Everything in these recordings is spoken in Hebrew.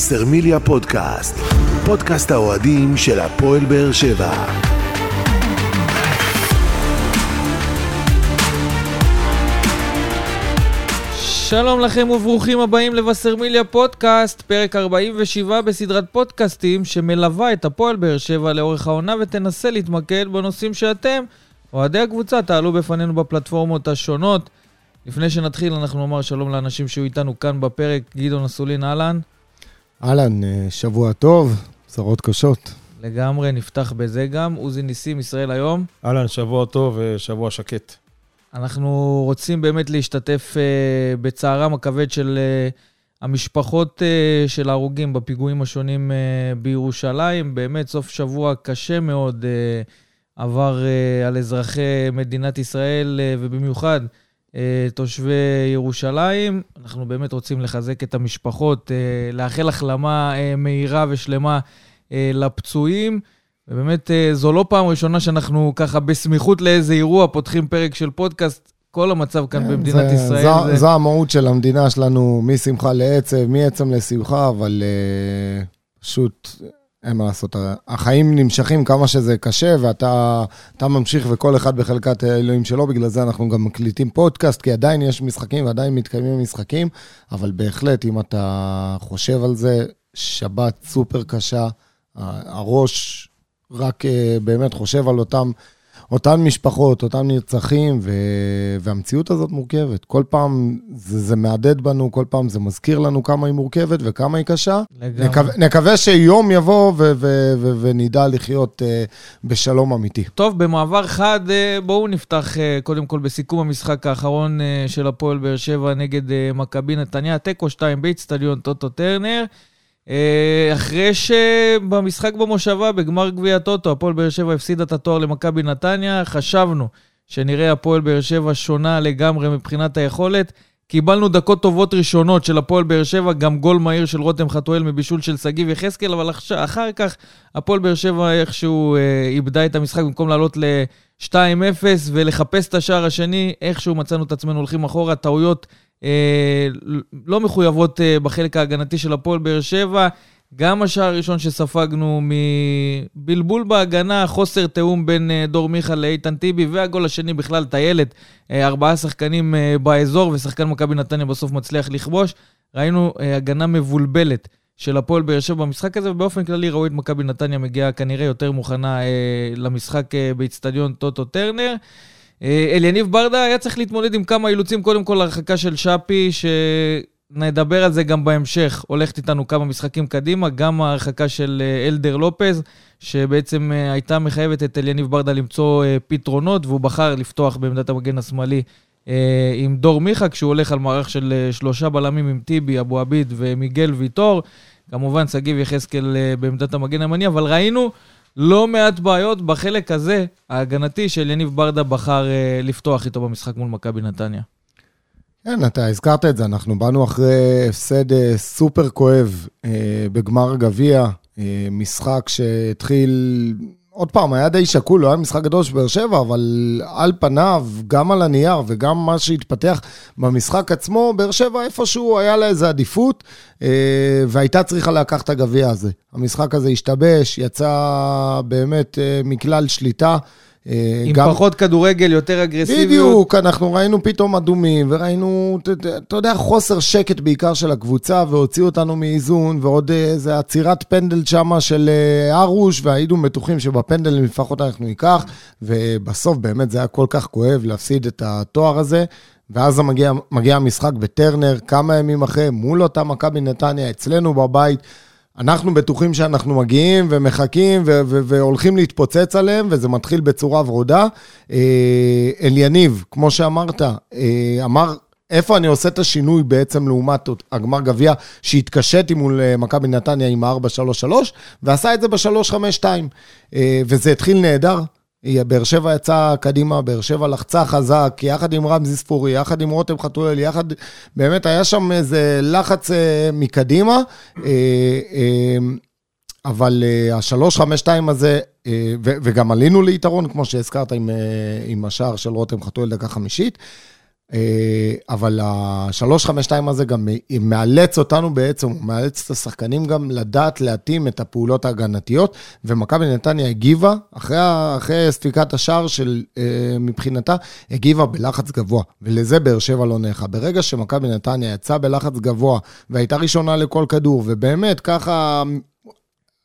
וסרמיליה פודקאסט, פודקאסט האוהדים של הפועל באר שבע. שלום לכם וברוכים הבאים לבשרמיליה פודקאסט, פרק 47 בסדרת פודקאסטים שמלווה את הפועל באר שבע לאורך העונה ותנסה להתמקד בנושאים שאתם, אוהדי הקבוצה, תעלו בפנינו בפלטפורמות השונות. לפני שנתחיל, אנחנו נאמר שלום לאנשים שהיו איתנו כאן בפרק. גדעון אסולין, אהלן. אהלן, אה, שבוע טוב, צרות קשות. לגמרי, נפתח בזה גם. עוזי ניסים, ישראל היום. אהלן, שבוע טוב ושבוע שקט. אנחנו רוצים באמת להשתתף uh, בצערם הכבד של uh, המשפחות uh, של ההרוגים בפיגועים השונים uh, בירושלים. באמת, סוף שבוע קשה מאוד uh, עבר uh, על אזרחי מדינת ישראל, uh, ובמיוחד תושבי ירושלים. אנחנו באמת רוצים לחזק את המשפחות, uh, לאחל החלמה uh, מהירה ושלמה לפצועים. ובאמת, אה, זו לא פעם ראשונה שאנחנו ככה בסמיכות לאיזה אירוע פותחים פרק של פודקאסט. כל המצב כאן כן, במדינת זה, ישראל. זו, זה... זו המהות של המדינה שלנו, משמחה לעצב, מעצם לשמחה, אבל uh, פשוט אין מה לעשות. החיים נמשכים כמה שזה קשה, ואתה ממשיך וכל אחד בחלקת האלוהים שלו, בגלל זה אנחנו גם מקליטים פודקאסט, כי עדיין יש משחקים ועדיין מתקיימים משחקים, אבל בהחלט, אם אתה חושב על זה, שבת סופר קשה, הראש רק uh, באמת חושב על אותם, אותן משפחות, אותם נרצחים, ו... והמציאות הזאת מורכבת. כל פעם זה, זה מהדהד בנו, כל פעם זה מזכיר לנו כמה היא מורכבת וכמה היא קשה. לגמרי. נקווה, נקווה שיום יבוא ו... ו... ו... ונדע לחיות uh, בשלום אמיתי. טוב, במעבר חד, uh, בואו נפתח uh, קודם כל בסיכום המשחק האחרון uh, של הפועל באר שבע נגד uh, מכבי נתניה, תיקו 2 באיצטדיון טוטו טרנר. אה, אחרי שבמשחק במושבה, בגמר גביע הטוטו, הפועל באר שבע הפסידה את התואר למכבי נתניה, חשבנו שנראה הפועל באר שבע שונה לגמרי מבחינת היכולת. קיבלנו דקות טובות ראשונות של הפועל באר שבע, גם גול מהיר של רותם חתואל מבישול של שגיב יחזקאל, אבל אחר כך הפועל באר שבע איכשהו אה, איבדה את המשחק במקום לעלות ל-2-0 ולחפש את השער השני, איכשהו מצאנו את עצמנו הולכים אחורה, טעויות לא מחויבות אה, בחלק ההגנתי של הפועל באר שבע. גם השער הראשון שספגנו מבלבול בהגנה, חוסר תיאום בין אה, דור מיכה לאיתן טיבי, והגול השני בכלל, טיילת, ארבעה שחקנים באזור, ושחקן מכבי נתניה בסוף מצליח לכבוש. ראינו הגנה מבולבלת של הפועל באר שבע במשחק הזה, ובאופן כללי ראו את מכבי נתניה מגיעה כנראה יותר מוכנה למשחק באיצטדיון טוטו טרנר. אה, אליניב ברדה היה צריך להתמודד עם כמה אילוצים, קודם כל הרחקה של שפי, שנדבר על זה גם בהמשך, הולכת איתנו כמה משחקים קדימה, גם ההרחקה של אה, אלדר לופז, שבעצם אה, הייתה מחייבת את אליניב ברדה למצוא פתרונות, והוא בחר לפתוח בעמדת המגן השמאלי עם דור מיכה, כשהוא הולך על מערך של שלושה בלמים עם טיבי, אבו עביד ומיגל ויטור. כמובן, שגיב יחזקאל בעמדת המגן הימני, אבל ראינו לא מעט בעיות בחלק הזה, ההגנתי, של יניב ברדה בחר uh, לפתוח איתו במשחק מול מכבי נתניה. כן, אתה הזכרת את זה, אנחנו באנו אחרי הפסד uh, סופר כואב uh, בגמר הגביע, uh, משחק שהתחיל עוד פעם, היה די שקול, לא היה משחק גדול של באר שבע, אבל על פניו, גם על הנייר וגם מה שהתפתח במשחק עצמו, באר שבע איפשהו היה לה איזו עדיפות, אה, והייתה צריכה לקחת את הגביע הזה. המשחק הזה השתבש, יצא באמת אה, מכלל שליטה. אה, עם גם... פחות כדורגל, יותר אגרסיביות. בדיוק, אנחנו ראינו פתאום אדומים, וראינו, אתה יודע, חוסר שקט בעיקר של הקבוצה, והוציאו אותנו מאיזון, ועוד איזה עצירת פנדל שמה של אה, ארוש, והיינו בטוחים שבפנדל לפחות אנחנו ניקח, ובסוף באמת זה היה כל כך כואב להפסיד את התואר הזה. ואז מגיע, מגיע המשחק בטרנר, כמה ימים אחרי, מול אותה מכבי נתניה, אצלנו בבית. אנחנו בטוחים שאנחנו מגיעים ומחכים ו- ו- והולכים להתפוצץ עליהם, וזה מתחיל בצורה ורודה. אה, אליניב, כמו שאמרת, אה, אמר, איפה אני עושה את השינוי בעצם לעומת הגמר גביע שהתקשיתי מול אה, מכבי נתניה עם ה-4-3-3, ועשה את זה ב-3-5-2. וזה התחיל נהדר. באר שבע יצא קדימה, באר שבע לחצה חזק, יחד עם רמזי ספורי, יחד עם רותם חתואל, יחד... באמת היה שם איזה לחץ אה, מקדימה, אה, אה, אבל השלוש, חמש, שתיים הזה, וגם עלינו ליתרון, כמו שהזכרת עם, עם השער של רותם חתואל דקה חמישית. אה, אבל ה-352 הזה גם מאלץ אותנו בעצם, הוא מאלץ את השחקנים גם לדעת להתאים את הפעולות ההגנתיות, ומכבי נתניה הגיבה, אחרי, אחרי ספיקת השער של, אה, מבחינתה, הגיבה בלחץ גבוה, ולזה באר שבע לא נערכה. ברגע שמכבי נתניה יצאה בלחץ גבוה, והייתה ראשונה לכל כדור, ובאמת ככה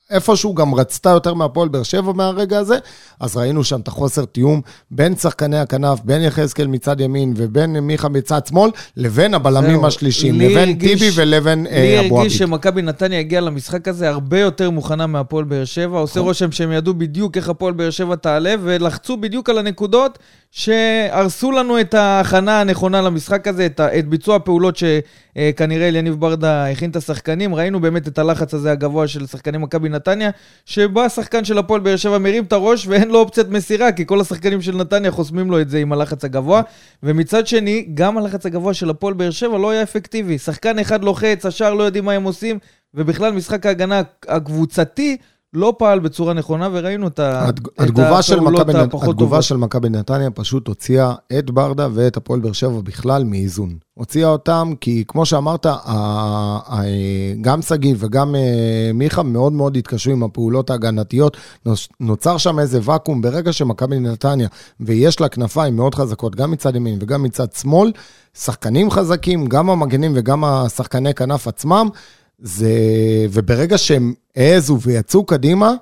איפשהו גם רצתה יותר מהפועל באר שבע מהרגע הזה, אז ראינו שם את החוסר תיאום בין שחקני הכנף, בין יחזקאל מצד ימין ובין מיכה מצד שמאל, לבין הבלמים השלישים, לבין הרגיש, טיבי ולבין אבו עביד. לי הרגיש שמכבי נתניה הגיעה למשחק הזה הרבה יותר מוכנה מהפועל באר שבע, עושה נכון. רושם שהם ידעו בדיוק איך הפועל באר שבע תעלה, ולחצו בדיוק על הנקודות שהרסו לנו את ההכנה הנכונה למשחק הזה, את, את ביצוע הפעולות שכנראה אליניב ברדה הכין את השחקנים. ראינו באמת את הלחץ הזה הגבוה של שחקני מכבי נתניה, שבא השחקן של הפועל באר שבע מרים את הראש ואין לו אופציית מסירה, כי כל השחקנים של נתניה חוסמים לו את זה עם הלחץ הגבוה. ומצד שני, גם הלחץ הגבוה של הפועל באר שבע לא היה אפקטיבי. שחקן אחד לוחץ, השאר לא יודעים מה הם עושים, ובכלל משחק ההגנה הקבוצתי לא פעל בצורה נכונה, וראינו את, התגובה את הפעולות הפחות טובות. התגובה של מכבי נתניה פשוט הוציאה את ברדה ואת הפועל באר שבע בכלל מאיזון. הוציאה אותם כי, כמו שאמרת, גם שגיא וגם אה, מיכה מאוד מאוד התקשו עם הפעולות ההגנתיות. נוצר שם איזה ואקום ברגע שמכבי נתניה, ויש לה כנפיים מאוד חזקות, גם מצד ימין וגם מצד שמאל, שחקנים חזקים, גם המגנים וגם השחקני כנף עצמם. זה, וברגע שהם העזו ויצאו קדימה,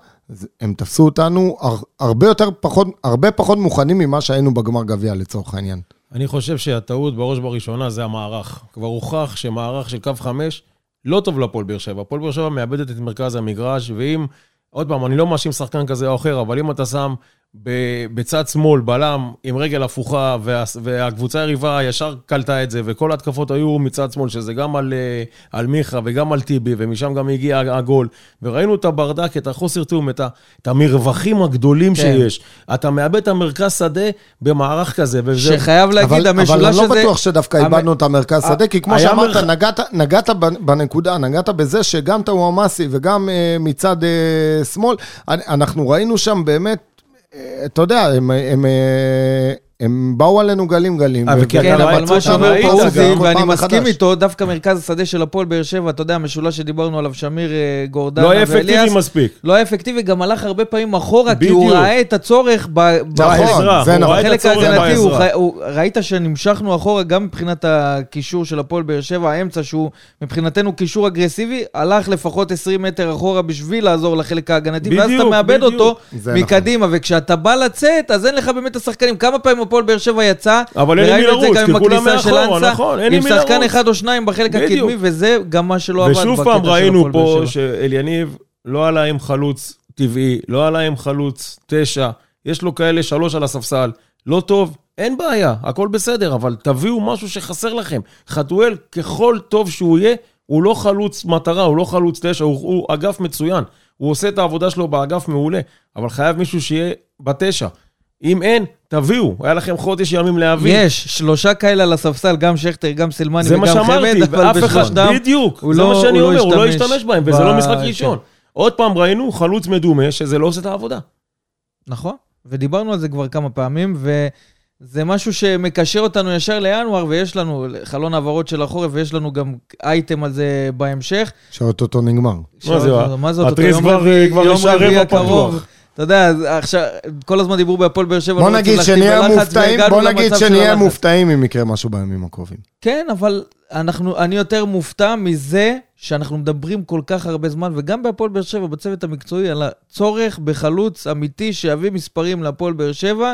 הם תפסו אותנו הרבה יותר פחות, הרבה פחות מוכנים ממה שהיינו בגמר גביע לצורך העניין. אני חושב שהטעות בראש ובראשונה זה המערך. כבר הוכח שמערך של קו חמש לא טוב לפועל באר שבע. הפועל באר שבע מאבדת את מרכז המגרש, ואם, עוד פעם, אני לא מאשים שחקן כזה או אחר, אבל אם אתה שם בצד שמאל, בלם עם רגל הפוכה, וה, והקבוצה היריבה ישר קלטה את זה, וכל ההתקפות היו מצד שמאל, שזה גם על, אה, על מיכה וגם על טיבי, ומשם גם הגיע הגול. וראינו את הברדק, את החוסר תיאום, את, את המרווחים הגדולים כן. שיש. אתה מאבד את המרכז שדה במערך כזה. וזה... שחייב להגיד, אבל, המשולש הזה... אבל אני לא בטוח שדווקא המ... איבדנו את המרכז שדה, כי כמו שאמרת, מרח... נגעת, נגעת בנקודה, נגעת בזה שגם טאוואמאסי וגם uh, מצד uh, שמאל, אנחנו ראינו שם באמת... אתה יודע, הם, הם, הם באו עלינו גלים גלים. כן, אבל מה שאומר פה עוזי, ואני מסכים איתו, דווקא מרכז השדה של הפועל באר שבע, אתה יודע, המשולש שדיברנו עליו, שמיר, אה, גורדנה ואליאס. לא היה אפקטיבי מספיק. לא היה אפקטיבי, גם הלך הרבה פעמים אחורה, כי הוא ראה את הצורך נכון, זה נכון. בחלק ההגנתי, ראית שנמשכנו אחורה, גם מבחינת הקישור של הפועל באר שבע, האמצע, שהוא מבחינתנו קישור אגרסיבי, הלך לפחות 20 מטר אחורה בשביל לעזור לחלק ההגנתי, ואז אתה מאבד אותו מקדימה, וכשאתה בא לצאת, אז אין לך באמת השחקנים. כמה פעמים הפועל באר שבע יצא, אבל אין לי מי לרוץ, כי כולם מאחורה, נכון, אין לי מי לרוץ. עם שחקן אחד או שניים בחלק הקדמי, וזה גם מה שלא עבד בקטע של הפועל באר שבע. ושוב פעם ראינו פה שאליניב לא עלה עם חלוץ טבעי, לא עלה עם חלוץ תשע, יש לו כאלה שלוש על הספסל, לא טוב, אין בעיה, הכל בסדר, אבל תביאו משהו שחסר לכם. חתואל, ככל טוב שהוא יהיה, הוא לא חלוץ מטרה, הוא לא חלוץ תשע, הוא, הוא אגף מצוין. הוא עושה את העבודה שלו באגף מעולה, אבל חייב מישהו שיהיה בתשע. אם אין, תביאו, היה לכם חודש ימים להביא. יש, שלושה כאלה על הספסל, גם שכטר, גם סלמני וגם חמד, אבל בשלושתם... זה מה שאמרתי, בדיוק, זה לא, מה שאני אומר, הוא לא השתמש בהם, וזה לא משחק ראשון. כן. עוד פעם ראינו חלוץ מדומה, שזה לא עושה את העבודה. נכון, ודיברנו על זה כבר כמה פעמים, וזה משהו שמקשר אותנו ישר לינואר, ויש לנו חלון העברות של החורף, ויש לנו גם אייטם על זה בהמשך. שאוטוטו נגמר. מה זה? מה זה אוטוטו? יום רביעי הקרוב. אתה יודע, עכשיו, כל הזמן דיברו בהפועל באר שבע, בוא לא נגיד שנהיה מופתעים, בוא נגיד שנהיה מופתעים אם יקרה משהו בימים הקרובים. כן, אבל אנחנו, אני יותר מופתע מזה שאנחנו מדברים כל כך הרבה זמן, וגם בהפועל באר שבע, בצוות המקצועי, על הצורך בחלוץ אמיתי שיביא מספרים להפועל באר שבע.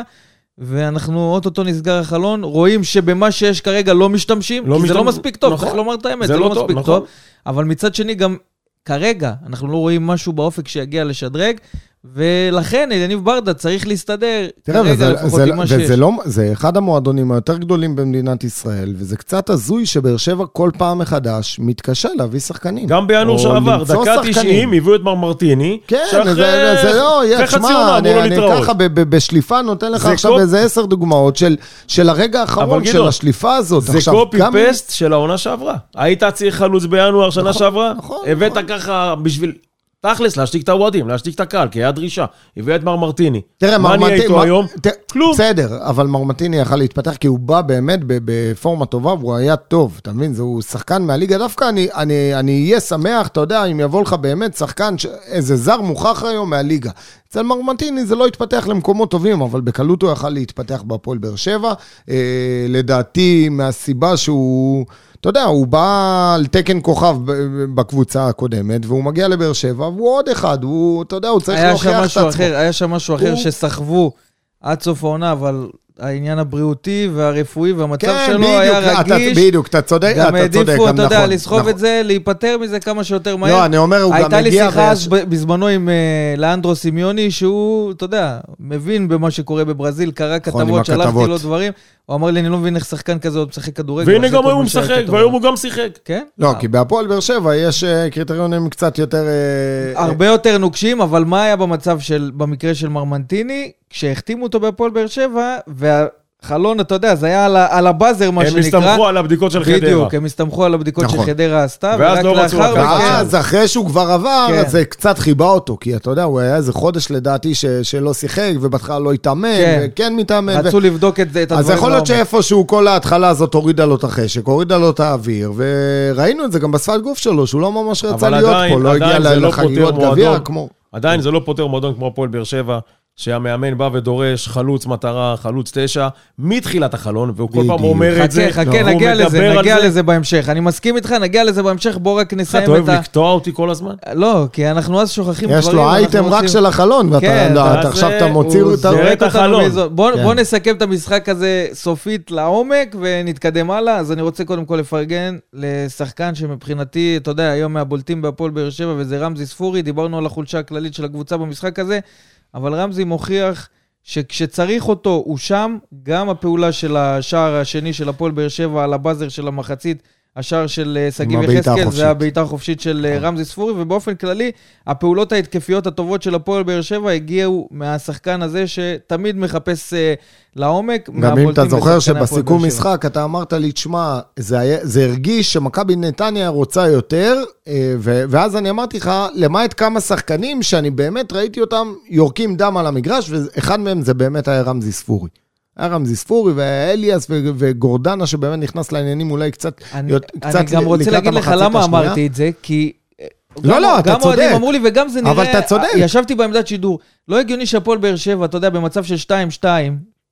ואנחנו אוטוטו נסגר החלון, רואים שבמה שיש כרגע לא משתמשים, לא כי משתמש... זה לא מספיק טוב, נכון. צריך לומר את האמת, זה, זה לא, לא מספיק נכון. טוב. אבל מצד שני, גם כרגע אנחנו לא רואים משהו באופק שיגיע לשדרג, ולכן אליניב ברדה צריך להסתדר תראה, וזה, זה. וזה לא, זה אחד המועדונים היותר גדולים במדינת ישראל, וזה קצת הזוי שבאר שבע כל פעם מחדש מתקשה להביא שחקנים. גם בינואר שעבר, דקה 90, הביאו את מרמרטיני, כן, שאחרי זה, זה לא, תשמע, אני, אני ככה בשליפה נותן לך עכשיו קופ... איזה עשר דוגמאות של, של הרגע האחרון של השליפה הזאת. זה קופי גם... פסט של העונה שעברה. היית צריך חלוץ בינואר שנה נכון, שעברה, נכון, הבאת נכון. ככה בשביל... תכלס, להשתיק את האוהדים, להשתיק את הקהל, כי היה דרישה. הביאה את מר מרטיני. תראה, מה נהיה. איתו היום? כלום. בסדר, אבל מרמנטיני יכל להתפתח כי הוא בא באמת בפורמה טובה והוא היה טוב, אתה מבין? זהו שחקן מהליגה. דווקא אני, אני, אני אהיה שמח, אתה יודע, אם יבוא לך באמת שחקן. איזה זר מוכח היום מהליגה. אצל מרמנטיני זה לא התפתח למקומות טובים, אבל בקלות הוא יכל להתפתח בהפועל באר שבע. אה, לדעתי, מהסיבה שהוא... אתה יודע, הוא בא על תקן כוכב בקבוצה הקודמת, והוא מגיע לבאר שבע, והוא עוד אחד, הוא, אתה יודע, הוא צריך היה שם להוכיח את משהו עצמו. אחר, היה שם משהו אחר שסחבו עד סוף העונה, אבל העניין הבריאותי והרפואי והמצב כן, שלו בדיוק, היה אתה- רגיש. בדיוק, אתה צודק, גם אתה צודק, העדיפו, גם אתה יודע, נכון, לסחוב נכון. את זה, להיפטר מזה כמה שיותר מהר. לא, אני אומר, הוא גם הייתה לי מגיע... שיחה ויש- אז בזמנו עם אה, לאנדרו סמיוני, שהוא, אתה יודע, מבין במה שקורה בברזיל, קרא נכון, כתבות, שלחתי הכתבות. לו דברים. הוא אמר לי, אני לא מבין איך שחקן כזה עוד משחק כדורגל. והנה גם היום הוא משחק. והיום הוא גם שיחק. כן? לא, כי בהפועל באר שבע יש אה, קריטריונים קצת יותר... אה, הרבה יותר נוקשים, אבל מה היה במצב של, במקרה של מרמנטיני, כשהחתימו אותו בהפועל באר שבע, והחלון, אתה יודע, זה היה על, על הבאזר, מה הם שנקרא. הסתמכו על הבדיקות של חדרה. בדיוק, הם הסתמכו על הבדיקות נכון. שחדרה עשתה, ואז ורק לא רצו לאחר לקחת מכן... ואז, אחרי שהוא כבר עבר, כן. אז זה קצת חיבה אותו, כי אתה יודע, הוא היה איזה חודש לדעתי ש- שלא שיחק, ובהתחלה לא התאמן, כן. וכן מתאמן. ו- רצו לבדוק את, זה- את הדברים אז יכול להיות לעומק. שאיפשהו כל ההתחלה הזאת הורידה לו את החשק, הורידה לו את האוויר, וראינו את זה גם בשפת גוף שלו, שהוא לא ממש רצה להיות עדיין- פה, לא הגיע עדיין לא לחגיגות גביע. כמו... עדיין זה לא פותר מועדון כמו הפועל באר שבע, שהמאמן בא ודורש חלוץ מטרה, חלוץ תשע, מתחילת החלון, והוא כל פעם. אומר את זה. חכה, חכה, נגיע לזה, נגיע זה. לזה בהמשך. אני מסכים איתך, נגיע לזה בהמשך, בוא רק אתה נסיים אוהב את ה... לקטוע אותי כל הזמן? לא, כי אנחנו אז שוכחים דברים. יש לו אייטם רק של החלון, ואתה כן, לא, אתה עכשיו אתה מוציא. זורק אותנו החלון. כן. בוא נסכם את המשחק הזה סופית לעומק ונתקדם הלאה. אז אני רוצה קודם כל לפרגן לשחקן שמבחינתי, אתה יודע, היום מהבולטים בהפועל באר שבע, וזה רמזי ספורי. דיברנו על החולשה הכללית של הקבוצה במשחק הזה, אבל רמזי מוכיח שכשצריך אותו, הוא שם. גם הפעולה של השער השני של הפועל באר שבע על הבאזר של המחצית, השער של אה, שגיב יחזקאל. זה הבעיטה החופשית של אה, רמזי ספורי, ובאופן כללי, הפעולות ההתקפיות הטובות של הפועל באר שבע הגיעו מהשחקן הזה שתמיד מחפש אה, לעומק. גם אם אתה זוכר שבסיכום. משחק אתה אמרת לי, תשמע, זה, זה הרגיש שמכבי נתניה רוצה יותר, ו- ואז אני אמרתי לך, למעט כמה שחקנים שאני באמת ראיתי אותם יורקים דם על המגרש, ואחד מהם זה באמת היה רמזי ספורי. היה רמזי ספורי ואליאס וגורדנה שבאמת נכנס לעניינים אולי קצת, אני, יות- אני קצת גם רוצה להגיד לך למה השנייה. אמרתי את זה, כי... אה, לא, גם- לא, אתה גם אוהדים צודק. אמרו לי, וגם זה נראה... אבל אתה צודק. ישבתי בעמדת שידור. לא הגיוני שהפועל באר שבע, אתה יודע, במצב של 2-2,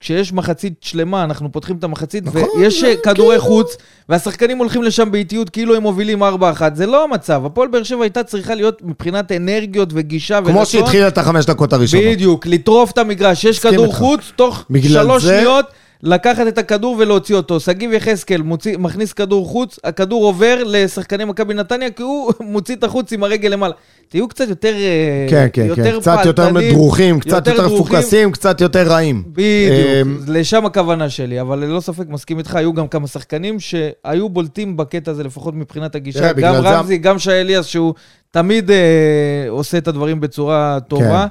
כשיש מחצית שלמה, אנחנו פותחים את המחצית, נכון, ויש אה, כדורי כאילו- חוץ, והשחקנים הולכים לשם באיטיות כאילו הם מובילים 4-1. זה לא המצב. הפועל באר שבע הייתה צריכה להיות מבחינת אנרגיות וגישה כמו שהתחיל את החמש דקות הראשונות. בדיוק, לטרוף את המגרש, יש כדור איתך. חוץ, תוך שלוש זה- שניות, לקחת את הכדור ולהוציא אותו. שגיב יחזקאל מכניס כדור חוץ, הכדור עובר לשחקני מכבי נתניה, כי הוא מוציא את החוץ עם הרגל למעלה. תהיו קצת יותר אה, כן, כן, כן, קצת יותר פעלתנים, מדרוכים, קצת יותר דרוכים. מפוקסים, קצת יותר רעים. בדיוק, אמ, לשם הכוונה שלי, אבל ללא ספק מסכים איתך, היו גם כמה שחקנים שהיו בולטים בקטע הזה, לפחות מבחינת הגישה. גם רמזי, גם שי אליאס, שהוא תמיד אה, עושה את הדברים בצורה טובה. אה,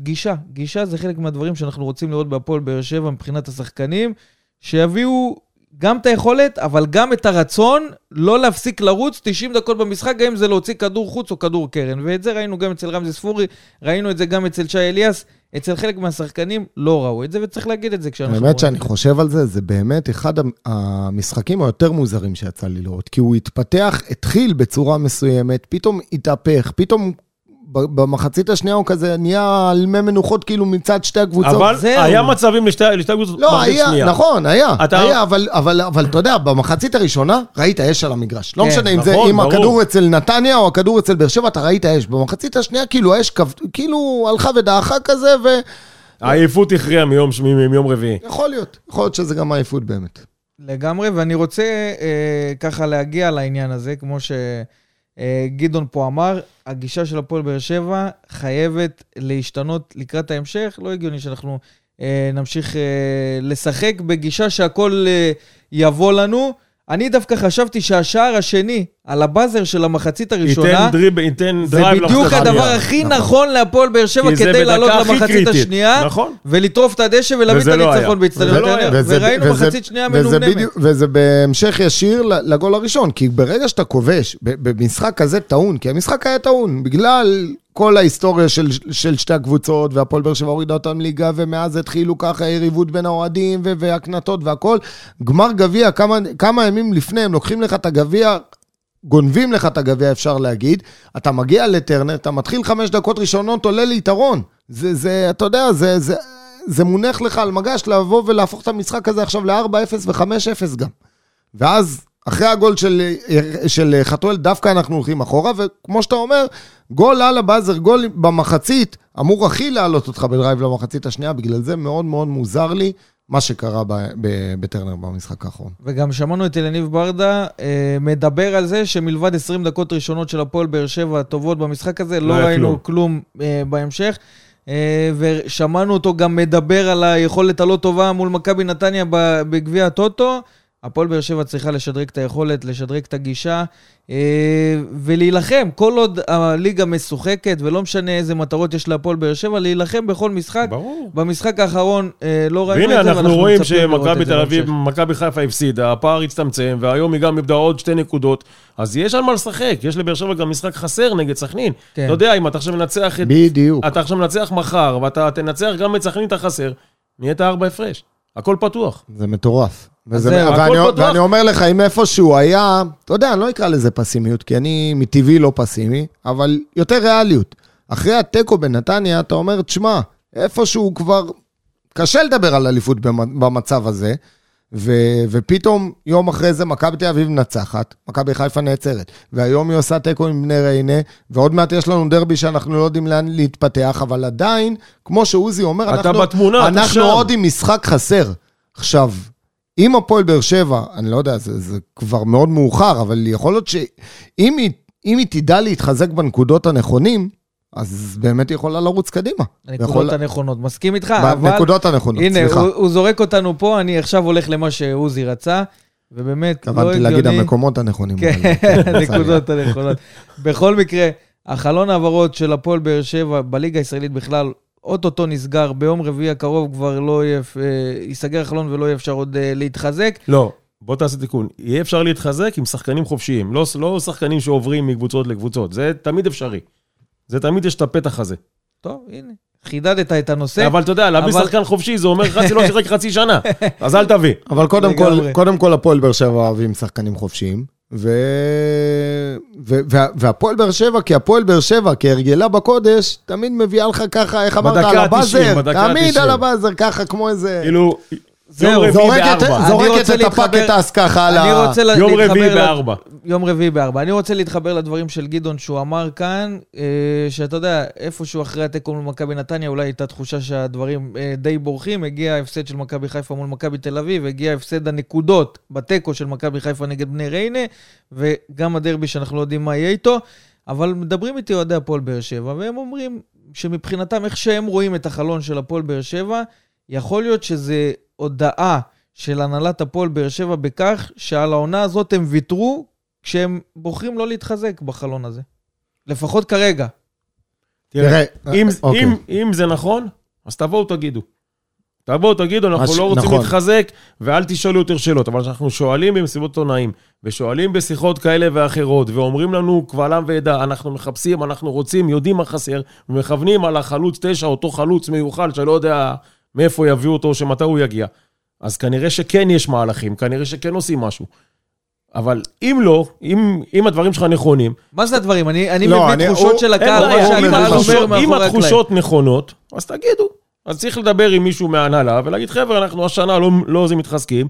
גישה, גישה זה חלק מהדברים שאנחנו רוצים לראות בהפועל באר שבע מבחינת השחקנים, שיביאו גם את היכולת, אבל גם את הרצון לא להפסיק לרוץ 90 דקות במשחק, גם אם זה להוציא כדור חוץ או כדור קרן. ואת זה ראינו גם אצל רמזי ספורי, ראינו את זה גם אצל שי אליאס, אצל חלק מהשחקנים לא ראו את זה, וצריך להגיד את זה כשאנחנו... האמת שאני את. חושב על זה, זה באמת אחד המ- המשחקים היותר מוזרים שיצא לי לראות, כי הוא התפתח, התחיל בצורה מסוימת, פתאום התהפך, פתאום במחצית השנייה הוא כזה נהיה על מי מנוחות כאילו מצד שתי הקבוצות. אבל זהו. היה מצבים לשתי לשתי קבוצות לא, במחצית היה, שנייה. נכון, היה, אתה- היה, אבל, אבל, אבל אתה יודע, במחצית הראשונה ראית אש על המגרש. לא כן, משנה אם זה, נכון, אם ברור. הכדור אצל נתניה או הכדור אצל באר שבע, אתה ראית אש. במחצית השנייה כאילו האש כאילו הלכה ודעכה כזה, העייפות הכריעה מיום מיום רביעי. ויכול להיות, יכול להיות שזה גם עייפות באמת. לגמרי, ואני רוצה אה, ככה להגיע לעניין הזה, כמו שגדעון פה אמר, הגישה של הפועל באר שבע חייבת להשתנות לקראת ההמשך. לא הגיוני שאנחנו אה, נמשיך אה, לשחק בגישה שהכל אה, יבוא לנו. אני דווקא חשבתי שהשער השני על הבאזר של המחצית ייתן הראשונה. דריב, ייתן זה דרייב בדיוק למחצית הדבר השנייה. הכי נכון. נכון להפועל באר שבע זה כדי לעלות למחצית. השנייה, נכון. ולטרוף את הדשא ולהביא את לא הניצחון לא טרנר. היה. וזה- וראינו וזה- מחצית שנייה מנומנמת. בדיוק- וזה בהמשך ישיר לגול הראשון, כי ברגע שאתה כובש, במשחק כזה טעון, כי המשחק היה טעון, בגלל כל ההיסטוריה של, של שתי הקבוצות, והפועל באר שבע הורידה אותם ליגה, ומאז התחילו ככה יריבות בין האוהדים, והקנטות והכל. גמר גביע, כמה, כמה ימים לפני, הם לוקחים לך את הגביע, גונבים לך את הגביע, אפשר להגיד. אתה מגיע לטרנר, אתה מתחיל חמש דקות ראשונות, עולה ליתרון. זה, זה, אתה יודע, זה, זה, זה מונח לך על מגש לבוא ולהפוך את המשחק הזה עכשיו ל-4-0 ו-5-0 גם. ואז, אחרי הגול של, של חתואל, דווקא אנחנו הולכים אחורה, וכמו שאתה אומר, גול על ה buzzer, גול במחצית, אמור הכי להעלות אותך ב drive למחצית השנייה, בגלל זה מאוד מאוד מוזר לי מה שקרה ב- ב- בטרנר במשחק האחרון. וגם שמענו את אליניב ברדה אה, מדבר על זה שמלבד 20 דקות ראשונות של הפועל באר שבע הטובות במשחק הזה, לא היה ראינו כלום. כלום אה, בהמשך. אה, ושמענו אותו גם מדבר על היכולת הלא טובה מול מכבי נתניה ב- בגביע הטוטו. הפועל באר שבע צריכה לשדרג את היכולת, לשדרג את הגישה אה, ולהילחם. כל עוד הליגה משוחקת, ולא משנה איזה מטרות יש להפועל באר שבע, להילחם בכל משחק. ברור. במשחק האחרון אה, לא ראינו והנה, את זה, אנחנו ואנחנו רואים מצפים לראות שמכבי את זה תל אביב. מכבי חיפה הפסידה, הפער הצטמצם, והיום היא גם איבדה עוד שתי נקודות, אז יש על מה לשחק. יש לבאר שבע גם משחק חסר נגד סכנין. כן. אתה יודע, אם אתה עכשיו מנצח את... בדיוק. אתה עכשיו מנצח מחר, ואתה תנצח גם את סכנין את החסר, נהיית ארבע הפרש. הכל פתוח. זה מטורף. וזה, זהו, ואני. ואני אומר לך, אם איפשהו היה, אתה יודע, אני לא אקרא לזה פסימיות, כי אני מטבעי לא פסימי, אבל יותר ריאליות. אחרי התיקו בנתניה, אתה אומר, תשמע, איפשהו כבר קשה לדבר על אליפות במ- במצב הזה, ו, ופתאום יום אחרי זה מכבי תל אביב מנצחת, מכבי חיפה נעצרת, והיום היא עושה תיקו עם בני ריינה, ועוד מעט יש לנו דרבי שאנחנו לא יודעים לאן להתפתח, אבל עדיין, כמו שעוזי אומר, אנחנו, בתמונה, אנחנו. עוד עם משחק חסר. עכשיו, אם הפועל באר שבע, אני לא יודע, זה, זה כבר מאוד מאוחר, אבל יכול להיות שאם היא, אם היא תדע להתחזק בנקודות הנכונים, אז באמת היא יכולה לרוץ קדימה. הנקודות יכול- הנכונות. מסכים איתך, אבל... בנקודות הנכונות, הנה, סליחה. הוא, הוא זורק אותנו פה, אני עכשיו הולך למה שעוזי רצה, ובאמת, לא התכוונתי הגיוני. להגיד המקומות הנכונים. כן, הנקודות הנכונות. בכל מקרה, החלון העברות של הפועל באר שבע בליגה הישראלית בכלל, אוטוטו נסגר, ביום רביעי הקרוב כבר לא יהיה, אה, ייסגר החלון ולא יהיה אפשר עוד אה, להתחזק. לא, בוא תעשה תיקון. יהיה אפשר להתחזק עם שחקנים חופשיים, לא, לא שחקנים שעוברים מקבוצות לקבוצות. זה תמיד אפשרי. זה תמיד יש את הפתח הזה. טוב, הנה, חידדת את הנושא. אבל אתה יודע, להביא אבל- שחקן חופשי זה אומר חצי לא שיחק חצי שנה. אז אל תביא. אבל קודם כל. קודם כל הפועל באר שבע אוהבים שחקנים חופשיים. ו... ו... וה... והפועל באר שבע, כי הפועל באר שבע, כהרגלה בקודש, תמיד מביאה לך ככה, איך אמרת, על הבאזר, 90, בדקה תמיד על 90. הבאזר, ככה כמו איזה... כאילו, זהו, יום רביעי זורקת, את הפקטס ככה על ה... יום רביעי בארבע. יום רביעי בארבע. אני רוצה להתחבר לדברים של גדעון שהוא אמר כאן, אה, שאתה יודע, איפשהו אחרי התיקו מול מכבי נתניה, אולי הייתה תחושה שהדברים אה, די בורחים. הגיע ההפסד של מכבי חיפה מול מכבי תל אביב, הגיע הפסד הנקודות בתיקו של מכבי חיפה נגד בני ריינה, וגם הדרבי שאנחנו לא יודעים מה יהיה איתו. אבל מדברים איתי אוהדי הפועל באר שבע, והם אומרים שמבחינתם, איך שהם רואים את החלון של הפועל באר שבע, יכול להיות שזה הודעה של הנהלת הפועל באר שבע בכך שעל העונה הזאת הם ויתרו כשהם בוחרים לא להתחזק בחלון הזה. לפחות כרגע. תראה, אם, אוקיי. אם, אם זה נכון, אז תבואו תגידו. תבואו תגידו, אנחנו הש- לא רוצים נכון. להתחזק, ואל תשאלו יותר שאלות. אבל כשאנחנו שואלים במסיבות עיתונאים, ושואלים בשיחות כאלה ואחרות, ואומרים לנו קבל עם ועדה, אנחנו מחפשים, אנחנו רוצים, יודעים מה חסר, ומכוונים על החלוץ תשע, אותו חלוץ מיוחד, שלא יודע מאיפה יביאו אותו, שמתי הוא יגיע. אז כנראה שכן יש מהלכים, כנראה שכן עושים משהו. אבל אם לא, אם, אם הדברים שלך נכונים, מה זה הדברים? אני, אני לא, מביא אני- תחושות הוא- של הקהל, מה אם שהקהל אומר אם מאחורי הקלעים. התחושות נכונות, אז תגידו. אז צריך לדבר עם מישהו מההנהלה ולהגיד, חבר'ה, אנחנו השנה לא, לא זה מתחזקים,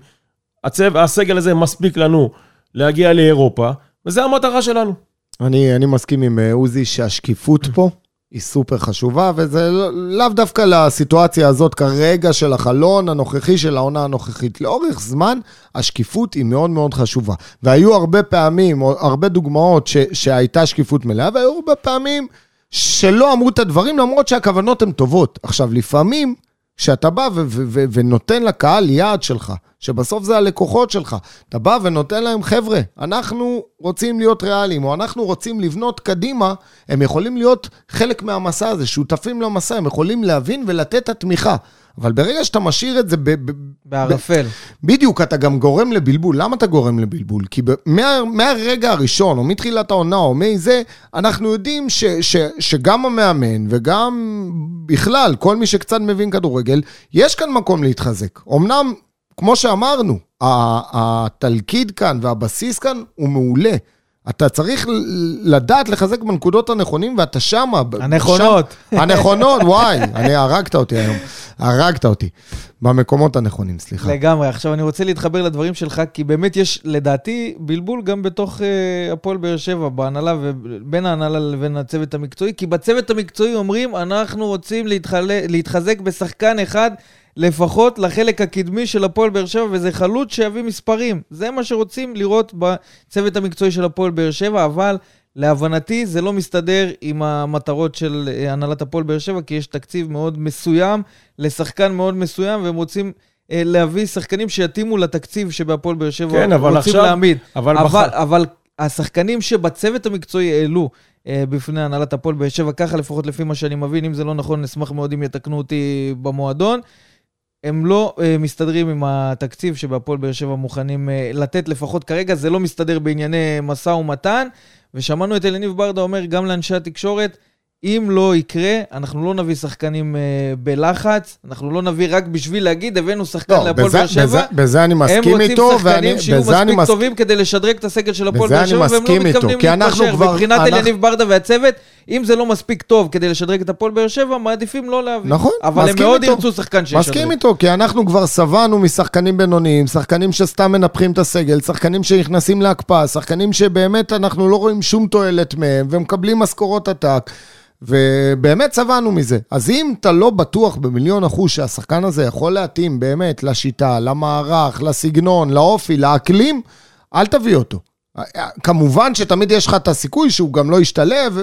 הצב, הסגל הזה מספיק לנו להגיע לאירופה, וזו המטרה שלנו. אני, אני מסכים עם אה, עוזי שהשקיפות פה היא סופר חשובה, וזה לא- לאו דווקא לסיטואציה הזאת כרגע של החלון הנוכחי של העונה הנוכחית. לאורך זמן, השקיפות היא מאוד מאוד חשובה. והיו הרבה פעמים, או הרבה דוגמאות ש, שהייתה שקיפות מלאה, והיו הרבה פעמים שלא אמרו את הדברים, למרות שהכוונות הן טובות. עכשיו, לפעמים, כשאתה בא ו- ו- ו- ונותן לקהל יעד שלך, שבסוף זה הלקוחות שלך, אתה בא ונותן להם, חבר'ה, אנחנו רוצים להיות ריאליים, או אנחנו רוצים לבנות קדימה, הם יכולים להיות חלק מהמסע הזה, שותפים למסע, הם יכולים להבין ולתת את התמיכה. אבל ברגע שאתה משאיר את זה ב... ב- בערפל. בדיוק, אתה גם גורם לבלבול. למה אתה גורם לבלבול? כי ב- מה, מהרגע הראשון, או מתחילת העונה, או מזה, אנחנו יודעים ש, ש, שגם המאמן וגם בכלל, כל מי שקצת מבין כדורגל, יש כאן מקום להתחזק. אמנם, כמו שאמרנו, התלכיד כאן והבסיס כאן הוא מעולה. אתה צריך לדעת לחזק בנקודות הנכונים, ואתה שמה. הנכונות. שם- הנכונות, וואי, אני הרגת אותי היום. הרגת אותי. במקומות הנכונים, סליחה. לגמרי. עכשיו, אני רוצה להתחבר לדברים שלך, כי באמת יש, לדעתי, בלבול גם בתוך uh, הפועל באר שבע, בהנהלה, ובין ההנהלה לבין הצוות המקצועי, כי בצוות המקצועי אומרים, אנחנו רוצים להתחלה, להתחזק בשחקן אחד, לפחות לחלק הקדמי של הפועל באר שבע, וזה חלוץ שיביא מספרים. זה מה שרוצים לראות בצוות המקצועי של הפועל באר שבע, אבל... להבנתי זה לא מסתדר עם המטרות של אה, הנהלת הפועל באר שבע, כי יש תקציב מאוד מסוים לשחקן מאוד מסוים, והם רוצים אה, להביא שחקנים שיתאימו לתקציב שבהפועל באר שבע כן, אבל רוצים עכשיו- להעמיד. אבל אבל, בח- אבל השחקנים שבצוות המקצועי העלו אה, בפני הנהלת הפועל באר שבע, ככה לפחות לפי מה שאני מבין, אם זה לא נכון, נשמח מאוד אם יתקנו אותי במועדון. הם לא uh, מסתדרים עם התקציב שבהפועל באר שבע מוכנים uh, לתת, לפחות כרגע זה לא מסתדר בענייני משא ומתן. ושמענו את אלניב ברדה אומר גם לאנשי התקשורת, אם לא יקרה, אנחנו לא נביא שחקנים uh, בלחץ, אנחנו לא נביא רק בשביל להגיד, הבאנו שחקן לא, להפועל באר שבע. בזה- בזה אני הם מסכים רוצים איתו, שחקנים ואני- שיהיו מספיק מס- טובים כדי לשדרג את הסגל של הפועל באר שבע, והם לא מתכוונים להתפשר. מבחינת אנחנו- אלניב ברדה והצוות, אם זה לא מספיק טוב כדי לשדרג את הפועל באר שבע, מעדיפים לא להביא. נכון, אבל הם מסכים מאוד איתו. ירצו שחקן שישדרג. מסכים איתו, כי אנחנו כבר שבענו משחקנים בינוניים, שחקנים שסתם מנפחים את הסגל, שחקנים שנכנסים להקפאה, שחקנים שבאמת אנחנו לא רואים שום תועלת מהם, ומקבלים משכורות עתק, ובאמת שבענו מזה. אז אם אתה לא בטוח במיליון אחוז שהשחקן הזה יכול להתאים באמת לשיטה, למערך, לסגנון, לאופי, לאקלים, אל תביא אותו. כמובן שתמיד יש לך את הסיכוי שהוא גם לא ישתלב,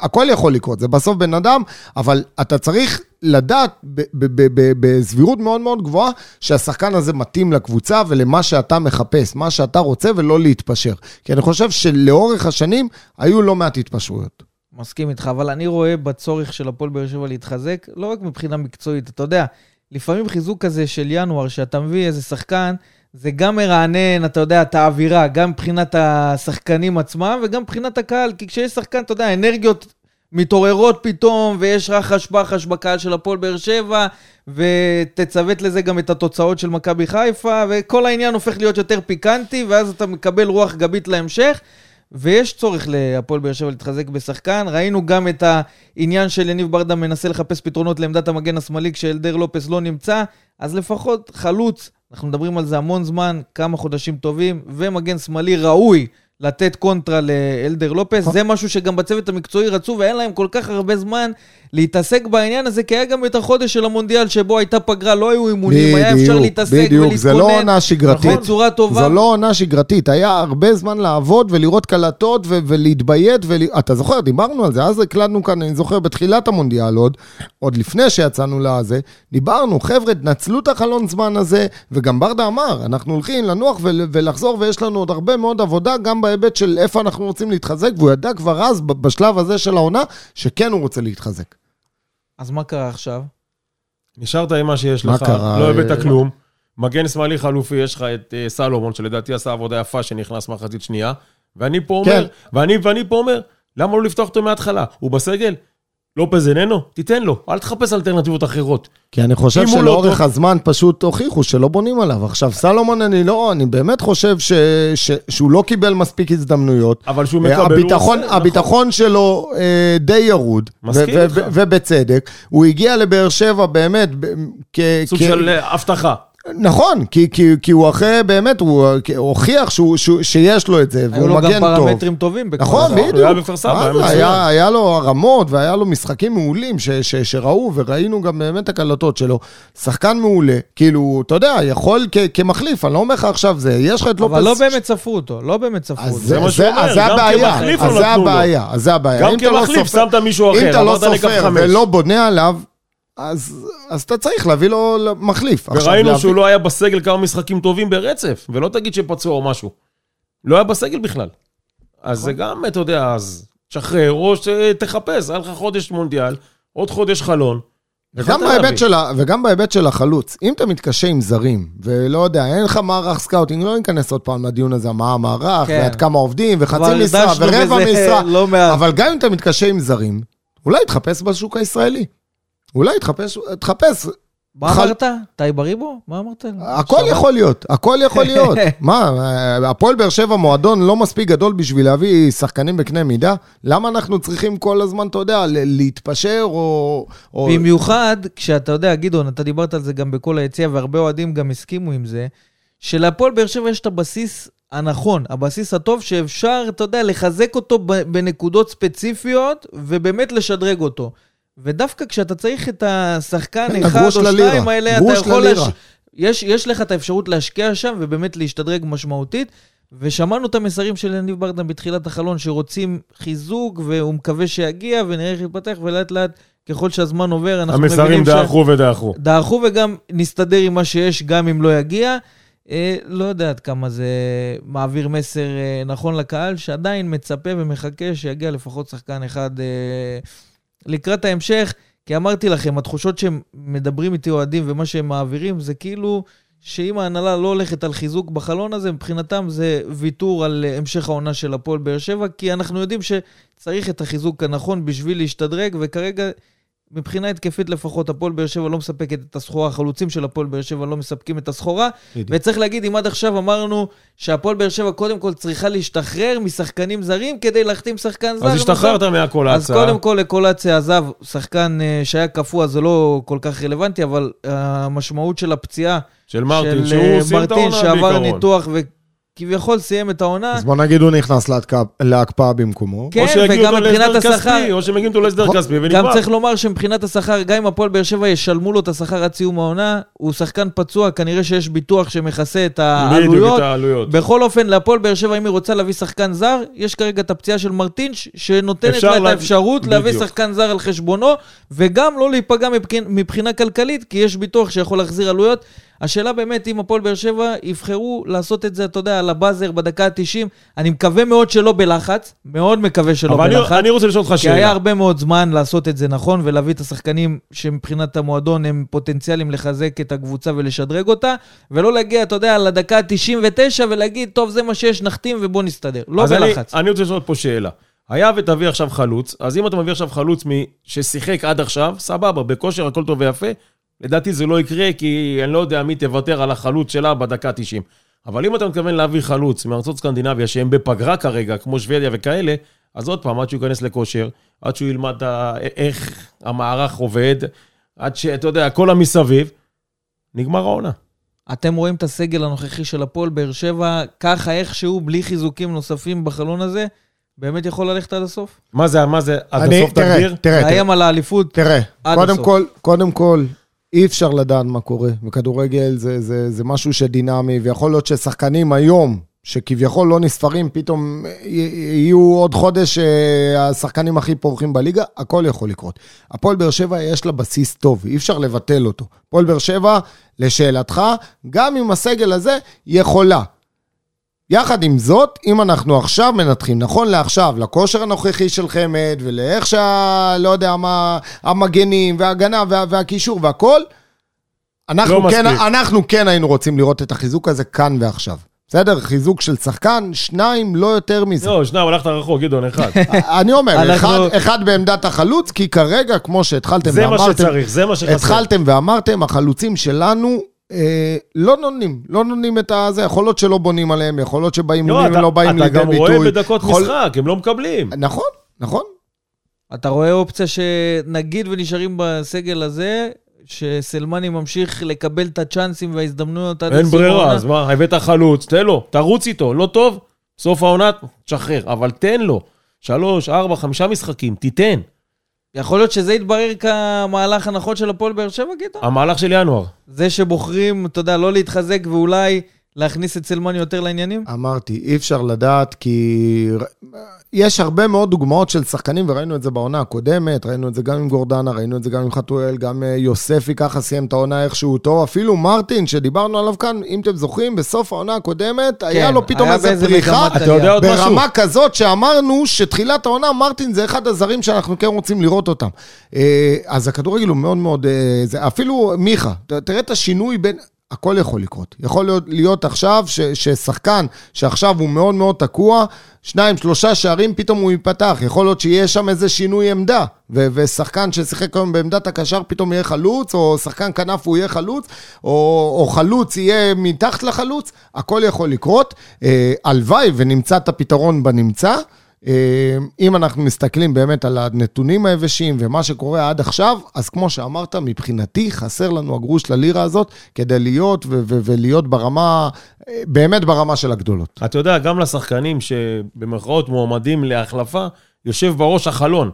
הכל יכול לקרות, זה בסוף בן אדם, אבל אתה צריך לדעת בסבירות מאוד מאוד גבוהה שהשחקן הזה מתאים לקבוצה ולמה שאתה מחפש, מה שאתה רוצה ולא להתפשר. כי אני חושב שלאורך השנים היו לא מעט התפשרויות. מסכים איתך, אבל אני רואה בצורך של הפועל באר שבע להתחזק, לא רק מבחינה מקצועית, אתה יודע, לפעמים חיזוק כזה של ינואר, שאתה מביא איזה שחקן, זה גם מרענן, אתה יודע, את האווירה, גם מבחינת השחקנים עצמם וגם מבחינת הקהל, כי כשיש שחקן, אתה יודע, אנרגיות מתעוררות פתאום, ויש רחש בחש בקהל של הפועל באר שבע, ותצוות לזה גם את התוצאות של מכבי חיפה, וכל העניין הופך להיות יותר פיקנטי, ואז אתה מקבל רוח גבית להמשך. ויש צורך להפועל באר שבע להתחזק בשחקן. ראינו גם את העניין של יניב ברדה מנסה לחפש פתרונות לעמדת המגן השמאלי כשאלדר לופס לא נמצא, אז לפחות חלוץ, אנחנו מדברים על זה המון זמן, כמה חודשים טובים, ומגן שמאלי ראוי לתת קונטרה לאלדר לופס. זה משהו שגם בצוות המקצועי רצו, ואין להם כל כך הרבה זמן להתעסק בעניין הזה, כי היה גם את החודש של המונדיאל שבו הייתה פגרה, לא היו אימונים, היה אפשר להתעסק בדיוק, זה לא ולהתכונן עונה שגרתית. בצורה טובה. זו לא עונה שגרתית, היה הרבה זמן לעבוד ולראות קלטות ו- ולהתביית, ול... אתה זוכר, דיברנו על זה, אז הקלטנו כאן, אני זוכר, בתחילת המונדיאל עוד, עוד לפני שיצאנו לזה, דיברנו, חבר'ה, תנצלו את החלון זמן הזה, וגם ברדה אמר, אנחנו הולכים לנוח ול- ולחזור, ויש לנו עוד הרבה מאוד עבודה, גם בהיבט של איפה אנחנו רוצים להתחזק, והוא ידע כבר אז, בשלב הזה של העונה, שכן הוא רוצה להתחזק. אז מה קרה עכשיו? נשארת עם מה שיש מה לך, קרה? לא הבאת כלום. מגן שמאלי חלופי, יש לך את אה, סלומון, שלדעתי עשה עבודה יפה שנכנס מחצית שנייה, ואני פה אומר, כן. ואני, ואני פה אומר, למה לא לפתוח אותו מההתחלה? הוא בסגל? לופז איננו? תיתן לו, אל תחפש אלטרנטיבות אחרות. כי אני חושב לא שלאורך טוב- הזמן פשוט הוכיחו שלא בונים עליו. עכשיו, סלומון, אני לא, אני באמת חושב ש, ש, שהוא לא קיבל מספיק הזדמנויות. אבל שהוא אה, מקבל, הוא הביטחון, עושה, נכון. הביטחון שלו אה, די ירוד, מסכים ו- איתך. ו- ובצדק. הוא הגיע לבאר שבע באמת כ... סוג כ- של אה, הבטחה. נכון, כי, כי, כי הוא אחרי, באמת, הוא הוכיח שהוא, שהוא, שיש לו את זה, היו והוא לו גם מגן טוב. פרמטרים טובים. נכון, הזמן. הוא בדיוק. היה מה היה זה, מצוין. היה, היה לו הרמות והיה לו משחקים מעולים ש, ש, שראו, וראינו גם באמת הקלטות שלו. שחקן מעולה, כאילו, אתה יודע, יכול כ, כמחליף, אני לא אומר לך עכשיו זה, יש לך את לופס... אבל לא באמת ספרו אותו, לא באמת ספרו אז אותו. זה, מה שהוא זה, אומר, אז זה גם הבעיה, כמחליף אז לא זה נתנו לו. הבעיה, אז זה הבעיה. גם לא כמחליף סופר- שמת מישהו אחר, אם אתה לא סופר. ולא בונה עליו, אז, אז אתה צריך להביא לו מחליף. וראינו להביא- שהוא לא היה בסגל כמה משחקים טובים ברצף, ולא תגיד שפצוע או משהו. לא היה בסגל בכלל. אז זה גם, אתה יודע, אז תשחרר, או שתחפש, היה לך חודש מונדיאל, עוד חודש חלון. וגם. בהיבט, של, ה- וגם בהיבט של החלוץ, אם אתה מתקשה עם זרים, ולא יודע, אין לך מערך scouting, לא ניכנס עוד פעם לדיון הזה, מה המערך, כן. ועד כמה עובדים, וחצי משרה, ורבע משרה, לא. אבל גם אם אתה מתקשה עם זרים, אולי תחפש בשוק הישראלי. אולי תחפש, תחפש, מה חל- אמרת? טייב בריבו? מה אמרת? הכל שבת? יכול להיות, הכל יכול להיות. מה, הפועל באר שבע מועדון לא מספיק גדול בשביל להביא שחקנים בקנה מידה? למה אנחנו צריכים כל הזמן, אתה יודע, להתפשר או... או- במיוחד כשאתה יודע, גדעון, אתה דיברת על זה גם בכל היציע, והרבה אוהדים גם הסכימו עם זה, שלהפועל באר שבע יש את הבסיס הנכון, הבסיס הטוב שאפשר, אתה יודע, לחזק אותו בנקודות ספציפיות, ובאמת לשדרג אותו. ודווקא כשאתה צריך את השחקן אחד או. שתיים האלה, אתה יכול... ללירה. יש, יש לך את האפשרות להשקיע שם ובאמת להשתדרג משמעותית. ושמענו את המסרים של יניב ברדן בתחילת החלון, שרוצים חיזוק, והוא מקווה שיגיע, ונראה איך יתפתח, ולאט לאט, ככל שהזמן עובר, אנחנו המסרים מבינים ש... דעכו ודעכו. דעכו וגם נסתדר עם מה שיש, גם אם לא יגיע. אה, לא יודע עד כמה זה מעביר מסר אה, נכון לקהל, שעדיין מצפה ומחכה שיגיע לפחות שחקן אחד אה, לקראת ההמשך. כי אמרתי לכם, התחושות שהם מדברים איתי אוהדים ומה שהם מעבירים, זה כאילו שאם ההנהלה לא הולכת על חיזוק בחלון הזה, מבחינתם זה ויתור על אה, המשך העונה של הפועל באר שבע, כי אנחנו יודעים שצריך את החיזוק הנכון בשביל להשתדרג, וכרגע מבחינה התקפית לפחות, הפועל באר שבע לא מספקת את הסחורה, החלוצים של הפועל באר שבע לא מספקים את הסחורה. בדיוק. וצריך להגיד, אם עד עכשיו אמרנו שהפועל באר שבע קודם כל צריכה להשתחרר משחקנים זרים כדי להחתים שחקן זר. אז השתחררת. מהכל אז. קודם כל לקולציה עזב, שחקן אה, שהיה קפוא, זה לא כל כך רלוונטי, אבל המשמעות של הפציעה של מרטין, של אה, שהוא סיים את מרטין העונה שעבר בעיקרון. ניתוח וכביכול סיים את העונה. אז בוא נגיד הוא נכנס להקפאה- להקפאה במקומו. כן, או שיגיעו וגם מבחינת השכר, או שמגיעים אותו להסדר. כספי גם ונגמר. צריך לומר שמבחינת השכר, גם אם הפועל באר שבע ישלמו לו את השכר עד סיום העונה, הוא שחקן פצוע, כנראה שיש ביטוח שמכסה את בדיוק, העלויות. את העלויות. בכל אופן, להפועל באר שבע, אם היא רוצה להביא שחקן זר, יש כרגע את הפציעה של מרטינש, שנותנת לה את לה- האפשרות להביא. שחקן זר על חשבונו, וגם לא להיפגע מבחינ... מבחינה כלכלית, כי יש ביטוח שיכול להחזיר עלויות. השאלה באמת, אם הפועל באר שבע יבחרו לעשות את זה, אתה יודע, על הבאזר בדקה ה-90, אני מקווה מאוד שלא בלחץ, מאוד מקווה שלא אבל בלחץ. אני, אני רוצה לשאול אותך כי היה שאלה. הרבה מאוד זמן לעשות את זה נכון, ולהביא את השחקנים שמבחינת המועדון הם פוטנציאלים לחזק את הקבוצה ולשדרג אותה, ולא להגיע, אתה יודע, לדקה ה-99 ולהגיד, טוב, זה מה שיש, נחתים ובוא נסתדר. לא אז אני- בלחץ. אני רוצה לשאול פה שאלה. היה ותביא עכשיו חלוץ, אז אם אתה מביא עכשיו חלוץ מ- ששיחק עד עכשיו, סבבה, בכושר הכל טוב ויפה. לדעתי זה לא יקרה, כי אני לא יודע מי תוותר על החלוץ שלה בדקה 90. אבל אם אתה מתכוון להביא חלוץ מארצות סקנדינביה שהם בפגרה כרגע, כמו שוודיה וכאלה, אז עוד פעם, עד שהוא ייכנס לכושר, עד שהוא ילמד איך המערך עובד, עד שאתה יודע, כל המסביב, נגמר העונה. אתם רואים את הסגל הנוכחי של הפועל באר שבע, ככה איכשהו, בלי חיזוקים נוספים בחלון הזה, באמת יכול ללכת עד הסוף? מה זה, מה זה, עד אני- הסוף תראה, תגדיר? תראה, תראה, לאיים על האליפות? תראה, עד קודם הסוף. כל, קודם כל, אי אפשר לדעת מה קורה. וכדורגל זה, זה, זה משהו שדינמי, ויכול להיות ששחקנים היום, שכביכול לא נספרים, פתאום יהיו עוד חודש אה, השחקנים הכי פורחים בליגה, הכל יכול לקרות. הפועל באר שבע יש לה בסיס טוב, אי אפשר לבטל אותו. הפועל באר שבע, לשאלתך, גם עם הסגל הזה, יכולה. יחד עם זאת, אם אנחנו עכשיו מנתחים, נכון לעכשיו, לכושר הנוכחי של חמד, ולאיך שה... לא יודע מה, המגנים, וההגנה, וה, והקישור והכל, אנחנו, לא כן, מספיק. אנחנו כן היינו רוצים לראות את החיזוק הזה כאן ועכשיו. בסדר? חיזוק של שחקן, שניים, לא יותר מזה. לא, שניים, הלכת רחוק, גדעון, אחד. אני אומר, אנחנו- אחד, אחד בעמדת החלוץ, כי כרגע, כמו שהתחלתם זה מה ואמרתם, שצריך, זה מה שחסר. התחלתם ואמרתם, החלוצים שלנו אה, לא נותנים, לא נותנים את הזה, יכול להיות שלא בונים עליהם, יכול להיות שבאימונים הם אתה- לא באים לידי אתה ביטוי. גם רואה בדקות יכול- משחק, הם לא מקבלים. נכון, נכון. אתה רואה אופציה שנגיד ונשארים בסגל הזה, שסלמני ממשיך לקבל את הצ'אנסים וההזדמנויות עד אין ברירה? אז מה, הבאת חלוץ, תן לו, תרוץ איתו, לא טוב, סוף העונה, תשחרר, אבל תן לו. שלוש, ארבע, חמישה משחקים, תיתן. יכול להיות שזה יתברר כמהלך הנכון של הפועל באר שבע, גדעון? המהלך של ינואר. זה שבוחרים, אתה יודע, לא להתחזק ואולי להכניס את סלמני יותר לעניינים? אמרתי, אי אפשר לדעת, כי יש הרבה מאוד דוגמאות של שחקנים, וראינו את זה בעונה הקודמת, ראינו את זה גם עם גורדנה, ראינו את זה גם עם חתואל, גם אה, יוספי ככה סיים את העונה איכשהו טוב, אפילו מרטין, שדיברנו עליו כאן, אם אתם זוכרים, בסוף העונה הקודמת, היה לו פתאום כן, היה איזה באיזה פריחה, מגמת אתה יודע עוד משהו? ברמה כזאת שאמרנו שתחילת העונה, מרטין זה אחד הזרים שאנחנו כן רוצים לראות אותם. אה, אז הכדורגל הוא מאוד מאוד, אה, זה, אפילו מיכה, תראה את השינוי בין... הכל יכול לקרות. יכול להיות, להיות עכשיו ש, ששחקן שעכשיו הוא מאוד מאוד תקוע, שניים, שלושה שערים, פתאום הוא ייפתח. יכול להיות שיהיה שם איזה שינוי עמדה. ו, ושחקן ששיחק היום בעמדת הקשר פתאום יהיה חלוץ, או שחקן כנף הוא יהיה חלוץ, או, או חלוץ יהיה מתחת לחלוץ, הכל יכול לקרות. אה, הלוואי ונמצא את הפתרון בנמצא. אה, אם אנחנו מסתכלים באמת על הנתונים היבשים ומה שקורה עד עכשיו, אז כמו שאמרת, מבחינתי חסר לנו הגרוש ללירה הזאת כדי להיות ו- ו- ולהיות ברמה, אה, באמת ברמה של הגדולות. אתה יודע, גם לשחקנים שבמרכאות מועמדים להחלפה, יושב בראש החלון.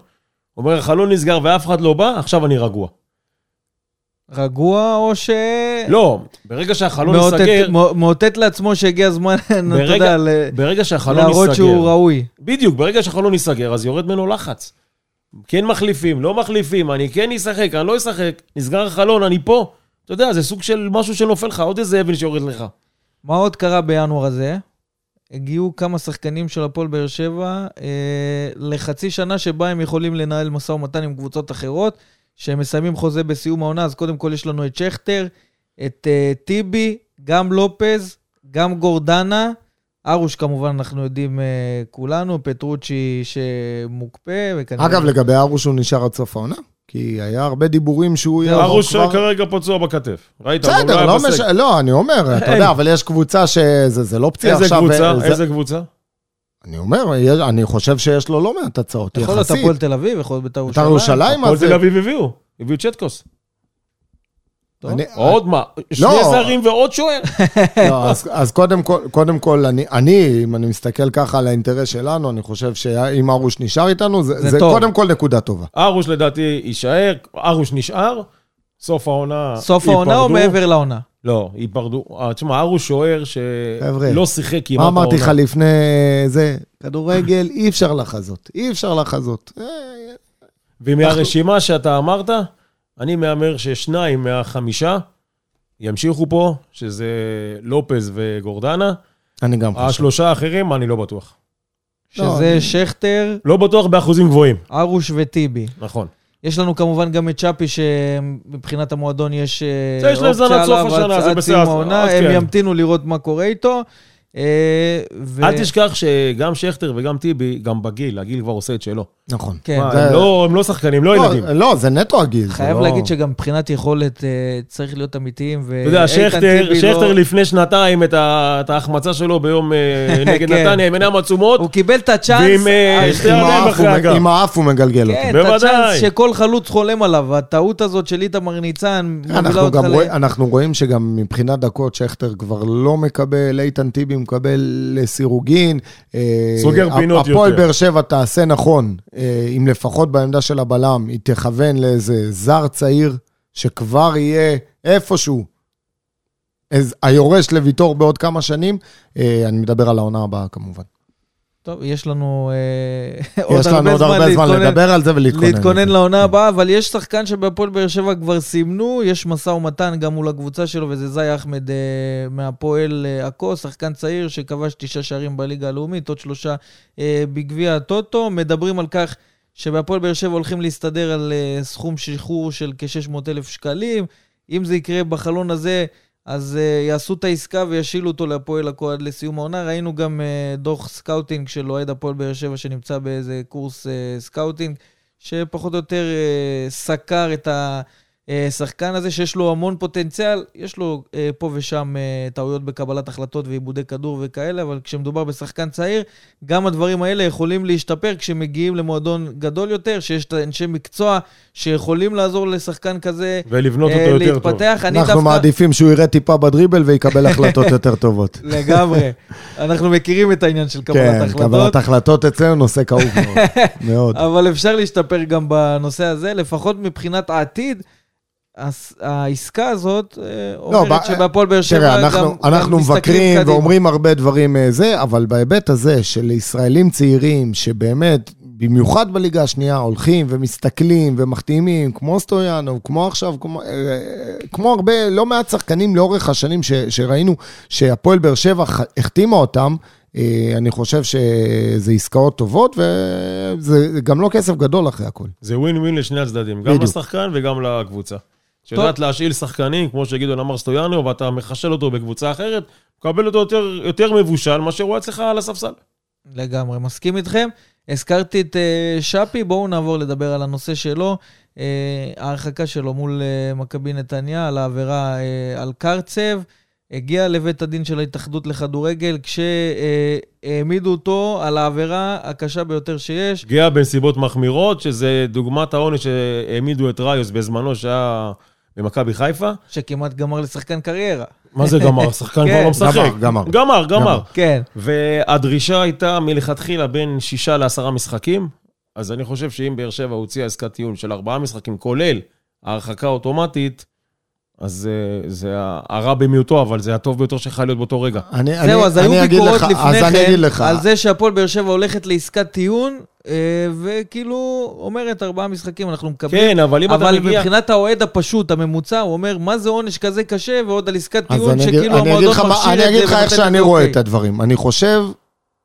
אומר, החלון נסגר ואף אחד לא בא, עכשיו אני רגוע. רגוע או ש... לא, ברגע שהחלון מאותת- ייסגר, מא- מאותת לעצמו שהגיע הזמן, אתה ברגע- יודע, ל- ברגע שהחלון להראות שהוא ייסגר, ראוי. בדיוק, ברגע שהחלון ייסגר, אז יורד ממנו לחץ. כן מחליפים, לא מחליפים, אני כן אשחק, אני לא אשחק, נסגר החלון, אני פה. אתה יודע, זה סוג של משהו שנופל לך, עוד איזה אבן שיורד לך. מה עוד קרה בינואר הזה? הגיעו כמה שחקנים של הפועל באר שבע אה, לחצי שנה שבה הם יכולים לנהל משא ומתן עם קבוצות אחרות, שהם מסיימים חוזה בסיום העונה, אז קודם כל יש לנו את שכטר, את אה, טיבי, גם לופז, גם גורדנה, ארוש כמובן אנחנו יודעים אה, כולנו, פטרוצ'י שמוקפא, וכנראה... אגב, לגבי ארוש הוא נשאר עד סוף העונה? כי היה הרבה דיבורים שהוא... יהיה- ארוש כבר- כרגע פצוע בכתף. ראית? בסדר, לא בסק. משנה, לא, אני אומר, אתה. יודע, אבל יש קבוצה שזה זה לא פציעה איזה עכשיו. קבוצה? זה- איזה קבוצה? אני אומר, אני חושב שיש לו לא מעט הצעות, יכול להיות יחסית. הפועל תל אביב, יכול להיות בית"ר בית"ר ירושלים. ירושלים, הפועל אז... תל אביב הביאו. הביאו צ'טקוס. עוד מה? שני לא. זרים ועוד שוער? לא, אז, אז קודם כל, קודם כל אני, אני, אם אני מסתכל ככה על האינטרס שלנו, אני חושב שאם ארוש נשאר איתנו, זה. קודם כל נקודה טובה. ארוש לדעתי יישאר, ארוש נשאר, סוף העונה... סוף העונה או ייפרדו. מעבר לעונה? לא, ייפרדו. אה, תשמע, ארוש שוער חבר'ה, שלא שיחק כמעט מה אמרתי לך העונה. לפני זה? כדורגל, אי אפשר לחזות, אי אפשר לחזות. אה, ומהרשימה שאתה אמרת, אני מהמר ששניים מהחמישה ימשיכו פה, שזה לופז וגורדנה. אני גם חושב. השלושה האחרים, אני לא בטוח. לא, שזה אני- שכטר, לא בטוח באחוזים גבוהים, ארוש וטיבי. נכון. יש לנו כמובן גם את צ'אפי, שמבחינת המועדון יש אה, להם זמן עד סיום העונה, הם כן. ימתינו לראות מה קורה איתו. אה, ו- אל תשכח שגם שכטר וגם טיבי, גם בגיל, הגיל כבר עושה את שלו. נכון. כן. מה, זה- הם לא- הם לא שחקנים, לא ילדים. לא, לא, זה נטו הגיל. חייב לא- להגיד שגם מבחינת יכולת אה, צריך להיות אמיתיים. אתה יודע, שכטר, לפני שנתיים את ה- את ההחמצה שלו ביום אה, נגד כן. נתניה עם עיניים עצומות, הוא קיבל את הצ'אנס, ועם, ה- שתי עם האף אחרי הוא- הגב. עם האף הוא מגלגל אותו. כן, את. הצ'אנס שכל חלוץ חולם עליו, הטעות הזאת של איתמר ניצן, מובילה אנחנו, אותך ל... רואים, אנחנו רואים שגם מבחינת דקות שכטר כבר לא מקבל, איתן טיבי מקבל לסירוגין. אה, סוגר פינות הפועל יותר. באר שבע תעשה נכון, אה, אם לפחות בעמדה של הבלם היא תכוון לאיזה זר צעיר שכבר יהיה איפשהו. אז היורש לוויטור בעוד כמה שנים, אה, אני מדבר על העונה הבאה כמובן. טוב, יש לנו אה, עוד הרבה זמן לדבר על זה ולהתכונן. להתכונן. לעונה הבאה, אבל יש שחקן שבהפועל באר שבע כבר סימנו, יש משא ומתן גם מול הקבוצה שלו, וזה זי אחמד אה, מהפועל אה, עכו, שחקן צעיר שכבש תשעה שערים בליגה הלאומית, עוד שלושה בגביע הטוטו. מדברים על כך שבהפועל באר שבע הולכים להסתדר על סכום שחרור של כ-600 אלף שקלים. אם זה יקרה בחלון הזה, אז אה, יעשו את העסקה וישאילו אותו להפועל עד לסיום העונה. ראינו גם אה, דוח scouting של אוהד הפועל באר שבע שנמצא באיזה קורס אה, scouting, שפחות או יותר אה, סקר את השחקן הזה, שיש לו המון פוטנציאל. יש לו uh, פה ושם uh, טעויות בקבלת החלטות ועיבודי כדור וכאלה, אבל כשמדובר בשחקן צעיר, גם הדברים האלה יכולים להשתפר כשמגיעים למועדון גדול יותר, שיש את אנשי מקצוע שיכולים לעזור לשחקן כזה ולבנות אה, אותו יותר טוב. להתפתח. אני אנחנו דווקא- מעדיפים שהוא יראה טיפה בדריבל ויקבל החלטות יותר טובות. לגמרי. אנחנו מכירים את העניין של קבלת כן, החלטות, קבלת החלטות אצלנו נושא כאוב מאוד. מאוד. אבל אפשר להשתפר גם בנושא הזה, לפחות מבחינת העתיד. העסקה הזאת אה, לא, אומרת ב- שבהפועל באר שבע גם אנחנו, גם אנחנו מסתכלים מבקרים קדימה. ואומרים הרבה דברים אה, זה, אבל בהיבט הזה של ישראלים צעירים, שבאמת, במיוחד בליגה השנייה, הולכים ומסתכלים ומחתימים, כמו סטויאנוב, כמו עכשיו, כמו, אה, כמו הרבה, לא מעט שחקנים לאורך השנים ש, שראינו שהפועל באר שבע החתימה אותם, אני חושב שזה עסקאות טובות, וזה גם לא כסף גדול אחרי הכל. זה ווין ווין לשני הצדדים, גם בדיוק. לשחקן וגם לקבוצה. שיודעת להשאיל שחקנים, כמו שגדעון אמר סטויאנו, ואתה מחשל אותו בקבוצה אחרת, מקבל אותו יותר, יותר מבושל מאשר הוא אצלך על הספסל. לגמרי, מסכים איתכם. הזכרתי את אה, שפי, בואו נעבור לדבר על הנושא שלו. אה, ההרחקה שלו מול אה, מכבי נתניה על העבירה על קרצב. הגיע לבית הדין של ההתאחדות לכדורגל כשהעמידו אותו על העבירה הקשה ביותר שיש. פגיעה בנסיבות מחמירות, שזה דוגמת העונש שהעמידו את ראיוס בזמנו, שהיה במכבי חיפה. שכמעט גמר לשחקן קריירה. מה זה גמר? השחקן כבר כן, לא משחק. גמר, גמר. גמר. כן. והדרישה הייתה מלכתחילה בין שישה לעשרה משחקים, אז אני חושב שאם באר שבע הוציאה עסקת טיעון של ארבעה משחקים, כולל ההרחקה האוטומטית, אז אה, זה הרע במיעוטו, אבל זה הטוב ביותר שיכול להיות באותו רגע. אני, זהו, אני, אז אני היו אגיד ביקורות לך, לפני כן לך, על זה שהפועל באר שבע הולכת לעסקת טיעון, וכאילו אומרת ארבעה משחקים אנחנו מקבלים. כן, אבל אם אתה אבל מגיע... מבחינת האוהד הפשוט, הממוצע, הוא אומר, מה זה עונש כזה קשה, ועוד על עסקת טיעון, אני שכאילו אני אגיד המועדון לך, מה- מכשיר את אני זה. אגיד לך איך שאני רואה אוקיי. את הדברים. אני חושב,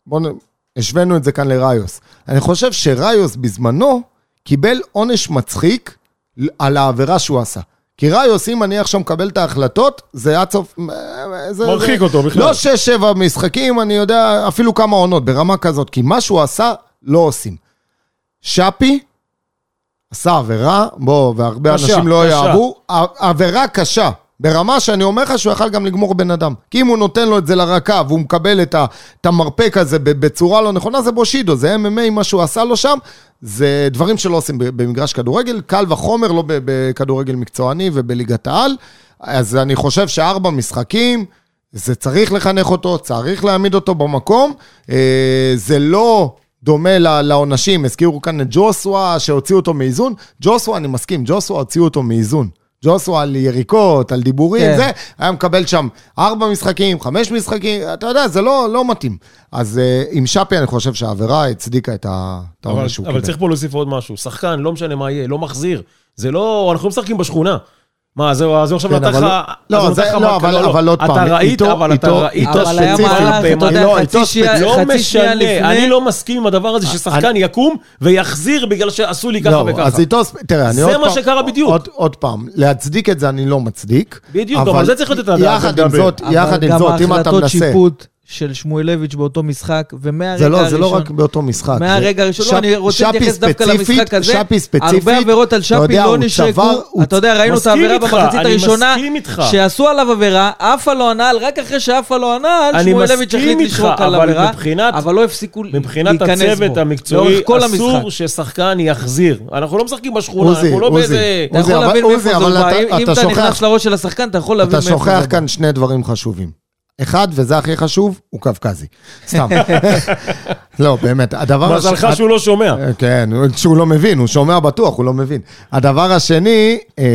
בואו, נ- השווינו את זה כאן לראיוס. אני חושב שראיוס בזמנו קיבל עונש מצחיק על העבירה שהוא עשה. כי ראיוס, אם אני עכשיו מקבל את ההחלטות, זה עד סוף... זה- מרחיק זה- אותו בכלל. לא שש-שבע משחקים, אני יודע, אפילו כמה עונות, ברמה כזאת. כי מה שהוא עשה, לא עושים. שפי עשה עבירה, בוא, והרבה קשה, אנשים לא קשה. יאהבו, עבירה קשה. ברמה שאני אומר לך שהוא יכל גם לגמור בן אדם. כי אם הוא נותן לו את זה לרקה והוא מקבל את, ה, את המרפק הזה בצורה לא נכונה, זה בושידו, זה MMA, מה שהוא עשה לו שם, זה דברים שלא עושים במגרש כדורגל, קל וחומר, לא בכדורגל מקצועני ובליגת העל. אז אני חושב שארבע משחקים, זה צריך לחנך אותו, צריך להעמיד אותו במקום. אה, זה לא דומה לעונשים, הזכירו כאן את ג'וסווה שהוציאו אותו מאיזון. ג'וסווה, אני מסכים, ג'וסווה הוציאו אותו מאיזון. ג'וסווה על יריקות, על דיבורים, כן. זה, היה מקבל שם ארבע משחקים, חמש משחקים, אתה יודע, זה לא, לא מתאים. אז אה, עם שפי אני חושב שהעבירה הצדיקה את אבל, העונש שהוא אבל קיבל. צריך פה להוסיף עוד משהו. שחקן, לא משנה מה יהיה, לא מחזיר. זה לא, אנחנו לא משחקים בשכונה. מה, זהו, אז הוא עכשיו כן, נתן אבל לך... לא- אז לא, הוא זה- נתן לך לא, מה- אבל- אבל עוד פעם, אתה ראית, איתו- אבל אתה איתו- ראית ספציפית, מהלך, אתה יודע, לא, חצי איתו שנייה- לא משנה. אני לא מסכים עם הדבר הזה ששחקן יקום ויחזיר בגלל שעשו לי ככה לא, וככה. אז איתו, תראה, אני זה עוד מה פעם- שקרה בדיוק. עוד, עוד פעם, להצדיק את זה אני לא מצדיק. בדיוק, אבל זה צריך לתת את הדעת, יחד עם. זאת, יחד עם זאת, אם אתה אבל גם ההחלטות מנסה... של שמואלביץ' באותו משחק, ומהרגע זה הראשון... לא, זה לא רק באותו משחק. מהרגע הראשון, לא, אני רוצה להתייחס דווקא למשחק הזה. שפי ספציפית, הרבה עבירות על אתה שפי לא נשרקו. אתה יודע, ראינו את העבירה במחצית הראשונה. שעשו עליו עבירה, עפה לו הנעל, רק אחרי שעפה לו הנעל, שמואלביץ' החליט לשרוק על עבירה, מבחינת- אבל לא הפסיקו מבחינת להיכנס הצוות בו. המקצועי, לאורך כל המשחק. אסור ששחקן יחזיר. אנחנו לא משחקים בשכונה, אנחנו לא. באיזה... אתה יכול להבין מאיפה זה בא. אתה- אם אתה אתה שוכח- נכנס לראש של השחקן, אתה יכול להבין אתה מאיפה זה שוכח בא. כאן שני דברים חשובים. אחד, וזה הכי חשוב, הוא קווקזי. סתם. לא, באמת, הדבר... מזלך הש- שהוא לא שומע. אה, כן, הוא- שהוא לא מבין, הוא שומע בטוח, הוא לא מבין. הדבר השני, אה,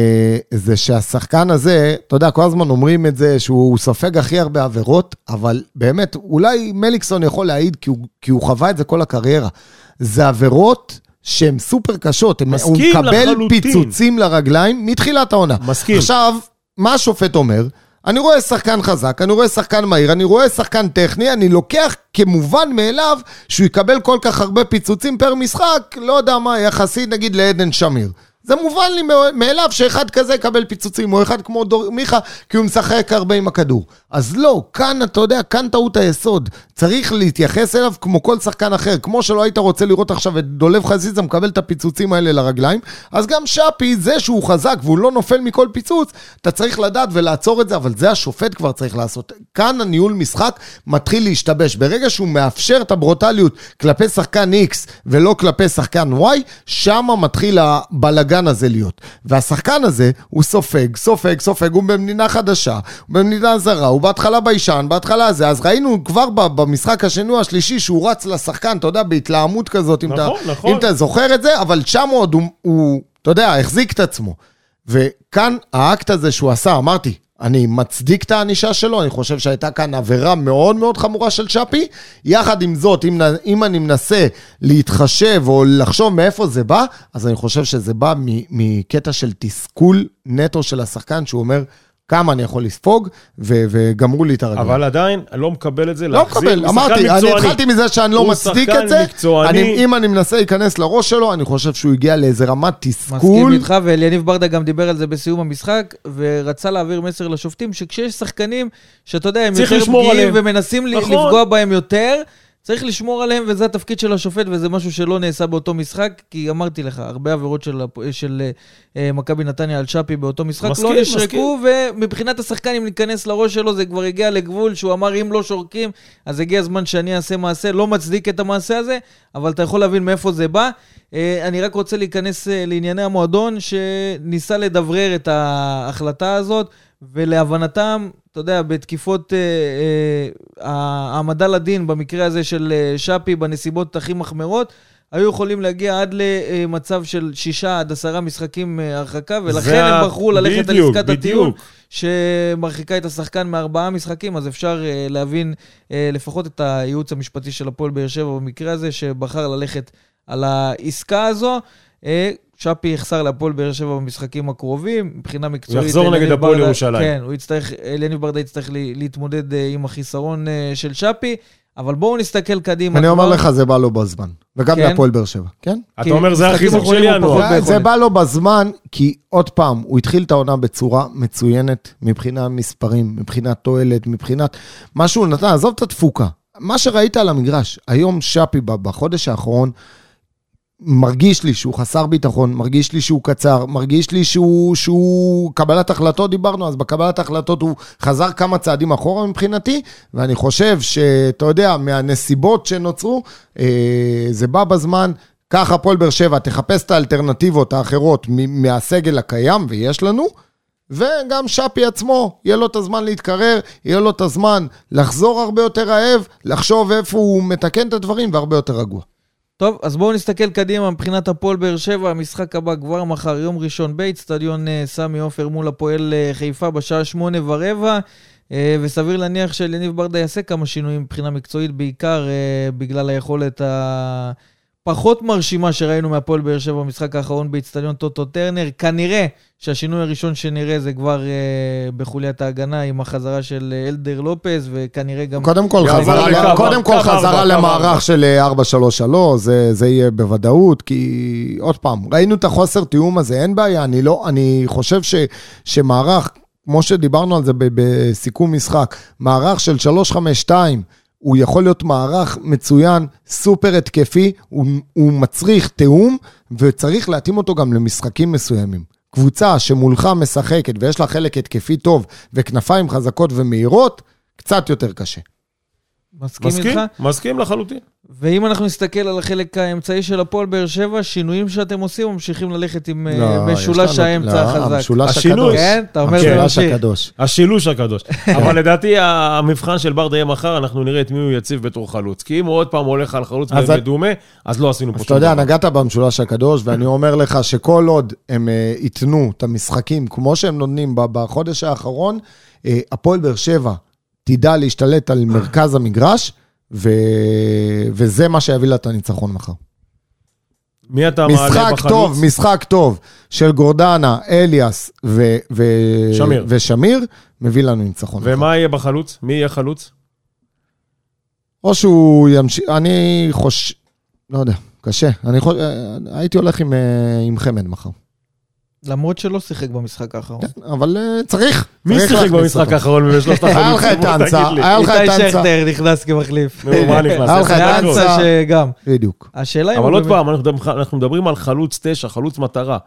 זה שהשחקן הזה, אתה יודע, כל הזמן אומרים את זה, שהוא סופג הכי הרבה עבירות, אבל באמת, אולי מליקסון יכול להעיד, כי הוא, כי הוא חווה את זה כל הקריירה. זה עבירות שהן סופר קשות. הם- הוא מקבל לחלוטין. פיצוצים לרגליים מתחילת העונה. מסכים. עכשיו, מה השופט אומר? אני רואה שחקן חזק, אני רואה שחקן מהיר, אני רואה שחקן טכני, אני לוקח כמובן מאליו שהוא יקבל כל כך הרבה פיצוצים פר משחק, לא יודע מה, יחסית נגיד לעדן שמיר. זה מובן לי מאליו שאחד כזה יקבל פיצוצים, או אחד כמו דור מיכה, כי הוא משחק הרבה עם הכדור. אז לא, כאן, אתה יודע, כאן טעות היסוד. צריך להתייחס אליו כמו כל שחקן אחר. כמו שלא היית רוצה לראות עכשיו את דולב חזיזה מקבל את הפיצוצים האלה לרגליים, אז גם שפי, זה שהוא חזק והוא לא נופל מכל פיצוץ, אתה צריך לדעת ולעצור את זה, אבל זה השופט כבר צריך לעשות. כאן הניהול משחק מתחיל להשתבש. ברגע שהוא מאפשר את הברוטליות כלפי שחקן X ולא כלפי שחקן Y, שם מתחיל הבלגן הזה להיות. והשחקן הזה, הוא סופג, סופג, סופג, הוא במדינה חדשה, הוא במדינה זרה, הוא בהתחלה ביישן, בהתחלה זה. אז ראינו כבר במשחק השני השלישי שהוא רץ לשחקן, אתה יודע, בהתלהמות כזאת, אם, נכון, אתה, נכון. אם אתה זוכר את זה, אבל שם עוד הוא, הוא, אתה יודע, החזיק את עצמו. וכאן האקט הזה שהוא עשה, אמרתי, אני מצדיק את הענישה שלו, אני חושב שהייתה כאן עבירה מאוד מאוד חמורה של שפי. יחד עם זאת, אם, אם אני מנסה להתחשב או לחשוב מאיפה זה בא, אז אני חושב שזה בא מקטע של תסכול נטו של השחקן, שהוא אומר, כמה אני יכול לספוג, ו- וגמרו לי את הרגליים. אבל עדיין, אני לא מקבל את זה, לא מקבל, אמרתי, אני התחלתי מזה שאני לא מצדיק את זה. אני, אם אני מנסה להיכנס לראש שלו, אני חושב שהוא הגיע לאיזה רמת תסכול. מסכים איתך, ואליניב ברדה גם דיבר על זה בסיום המשחק, ורצה להעביר מסר לשופטים, שכשיש שחקנים, שאתה יודע, הם יותר פגיעים ומנסים נכון. לפגוע בהם יותר, צריך לשמור עליהם, וזה התפקיד של השופט, וזה משהו שלא נעשה באותו משחק, כי אמרתי לך, הרבה עבירות של, של uh, מכבי נתניה על שפי באותו משחק מסכים, לא נשרקו, ומבחינת השחקן, אם ניכנס לראש שלו, זה כבר הגיע לגבול שהוא אמר, אם לא שורקים, אז הגיע הזמן שאני אעשה מעשה, לא מצדיק את המעשה הזה, אבל אתה יכול להבין מאיפה זה בא. Uh, אני רק רוצה להיכנס uh, לענייני המועדון, שניסה לדברר את ההחלטה הזאת, ולהבנתם, אתה יודע, בתקיפות אה, אה, העמדה לדין, במקרה הזה של אה, שפי, בנסיבות הכי מחמירות, היו יכולים להגיע עד למצב של שישה עד עשרה משחקים אה, הרחקה, ולכן הם בחרו ללכת בדיוק, על עסקת הטיעון, שמרחיקה את השחקן מארבעה משחקים, אז אפשר uh, להבין uh, לפחות את הייעוץ המשפטי של הפועל באר שבע במקרה הזה, שבחר ללכת על העסקה הזו. שפי יחסר להפועל באר שבע במשחקים הקרובים, מבחינה מקצועית. הוא יחזור נגד הפועל ירושלים. כן, הוא יצטרך, אליניב ברדה יצטרך להתמודד אה, עם החיסרון אה, של שפי, אבל בואו נסתכל קדימה. אני אומר לך, זה בא לו בזמן. וגם כן? להפועל באר שבע, כן? אתה אומר, זה החיזוק של ינואר. זה בא לו בזמן, כי עוד פעם, הוא התחיל את העונה בצורה מצוינת, מבחינת מספרים, מבחינת תועלת, מבחינת מה שהוא נתן, עזוב את התפוקה. מה שראית על המגרש, היום שפי בחודש האחרון, מרגיש לי שהוא חסר ביטחון, מרגיש לי שהוא קצר, מרגיש לי שהוא, שהוא קבלת החלטות, דיברנו, אז בקבלת החלטות הוא חזר כמה צעדים אחורה מבחינתי, ואני חושב שאתה יודע, מהנסיבות שנוצרו, אה, זה בא בזמן. קח הפועל באר שבע, תחפש את האלטרנטיבות האחרות מהסגל הקיים, ויש לנו, וגם שפי עצמו, יהיה לו את הזמן להתקרר, יהיה לו את הזמן לחזור הרבה יותר רעב, לחשוב איפה הוא מתקן את הדברים והרבה יותר רגוע. טוב, אז בואו נסתכל קדימה מבחינת הפועל באר שבע, המשחק הבא כבר מחר, יום ראשון באיצטדיון אה, סמי עופר מול הפועל אה, חיפה בשעה שמונה ורבע, אה, וסביר להניח שליניב ברדה יעשה כמה שינויים מבחינה מקצועית, בעיקר בגלל היכולת ה... פחות מרשימה שראינו מהפועל באר שבע במשחק האחרון באיצטדיון טוטו טרנר. כנראה שהשינוי הראשון שנראה זה כבר אה, בחוליית ההגנה עם החזרה של אה, אלדר לופז, וכנראה גם... קודם כל, חזרה, ל... קודם כל חזרה למערך של 4-3-3, אה, זה, זה יהיה בוודאות, כי עוד פעם, ראינו את החוסר תיאום הזה, אין בעיה, אני לא, אני חושב ש, שמערך, כמו שדיברנו על זה בסיכום משחק, מערך של 3-5-2, הוא יכול להיות מערך מצוין, סופר התקפי, הוא, הוא מצריך תיאום, וצריך להתאים אותו גם למשחקים מסוימים. קבוצה שמולך משחקת ויש לה חלק התקפי טוב וכנפיים חזקות ומהירות, קצת יותר קשה. מסכים, מסכים איתך? מסכים לחלוטין. ואם אנחנו נסתכל על החלק האמצעי של הפועל באר שבע, שינויים שאתם עושים ממשיכים ללכת עם לא, אה, משולש האמצע לא, החזק. המשולש הקדוש. כן, אתה אומר זה המשולש הקדוש. השילוש הקדוש. אבל לדעתי המבחן של ברדה יהיה מחר, אנחנו נראה את מי הוא יציב בתור חלוץ. כי אם הוא עוד פעם הולך על חלוץ מדומה, אז לא עשינו פה שום דבר. אז אתה יודע, נגעת במשולש הקדוש, ואני אומר לך שכל עוד הם אה, ייתנו את המשחקים כמו שהם נותנים בחודש האחרון, אה, הפועל באר שבע תדע להשתלט על מרכז המגרש, ו... וזה מה שיביא לה את הניצחון מחר. מי אתה מעלה בחלוץ? משחק טוב, משחק טוב של גורדנה, אליאס ו... ו... שמיר. ושמיר, מביא לנו ניצחון. ומה מחר. יהיה בחלוץ? מי יהיה חלוץ? או שהוא ימשיך, אני חושב, לא יודע, קשה. אני חושב, הייתי הולך עם, אה, עם חמד מחר. למרות שלא שיחק במשחק האחרון. כן, אבל uh, צריך. מי שיחק במשחק האחרון בשלושת החלוצים? היה לך את האנסה, היה לך את האנסה. איתי שכטר נכנס כמחליף. נו, מה נכנס? היה לך את האנסה שגם. בדיוק. השאלה אם... אבל עוד פעם, אנחנו מדברים על חלוץ תשע, חלוץ מטרה.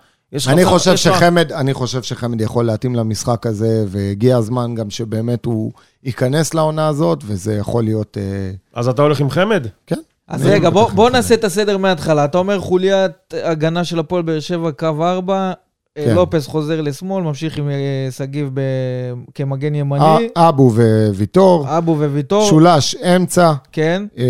אני חושב שחמד, אני חושב שחמד יכול להתאים למשחק הזה, והגיע הזמן גם שבאמת הוא ייכנס לעונה הזאת, וזה יכול להיות... אה, אז אתה הולך עם חמד? כן. אז רגע, בוא נעשה את הסדר מההתחלה. אתה אומר חוליית הגנה של הפועל באר שבע, קו 4, אה, כן. לופס חוזר לשמאל, ממשיך עם אה, שגיב ב- כמגן ימני. אבו וויטור, אבו וויטור, שולש אמצע. כן. אה,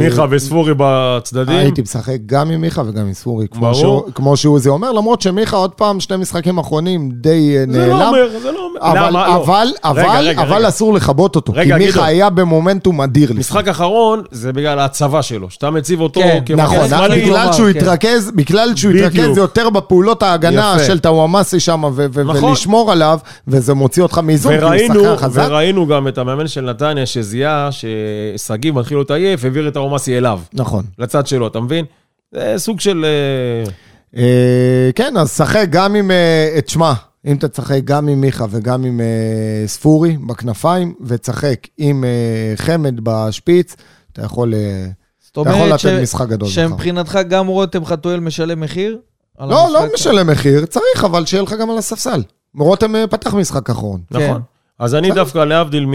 מיכה וספורי בצדדים. הייתי משחק גם עם מיכה וגם עם ספורי, כמו ברור. שהוא- כמו שעוזי אומר, למרות שמיכה עוד פעם, שני משחקים אחרונים די אה, זה לא נעלם. אומר, זה לא אומר. אבל, למה? לא. אבל, אבל, רגע, אבל רגע. אסור לכבות אותו, רגע, כי מיכה גדעון. היה במומנטום אדיר. לפני. משחק אחרון זה בגלל ההצבה שלו, שאתה מציב אותו כן, כמגן נכון, שמאלי, בגלל שהוא כן. התרכז, בגלל שהוא. התרכז יותר בפעולות ההגנה יפה. של טאוואמאסי שם, ו- ו- נכון. ולשמור עליו, וזה מוציא אותך מאיזון, כי הוא וראינו, שחקן חזק. וראינו גם את המאמן של נתניה שזיהה ששגיב מתחיל להיות עייף, העביר את ארומסי אליו, נכון. לצד שלו, אתה מבין? זה סוג של... אה, אה, כן, אז שחק גם עם, אה, תשמע, אם אתה תשחק גם עם מיכה וגם עם אה, ספורי בכנפיים, ותשחק עם אה, חמד בשפיץ, אתה יכול, אה, אתה יכול לתת משחק גדול. שמבחינתך גם רותם חתואל משלם מחיר? לא, לא? משלם מחיר, צריך, אבל שיהיה לך גם על הספסל. רותם אה, פתח משחק אחרון. כן. נכון. אז אני דווקא, להבדיל מ-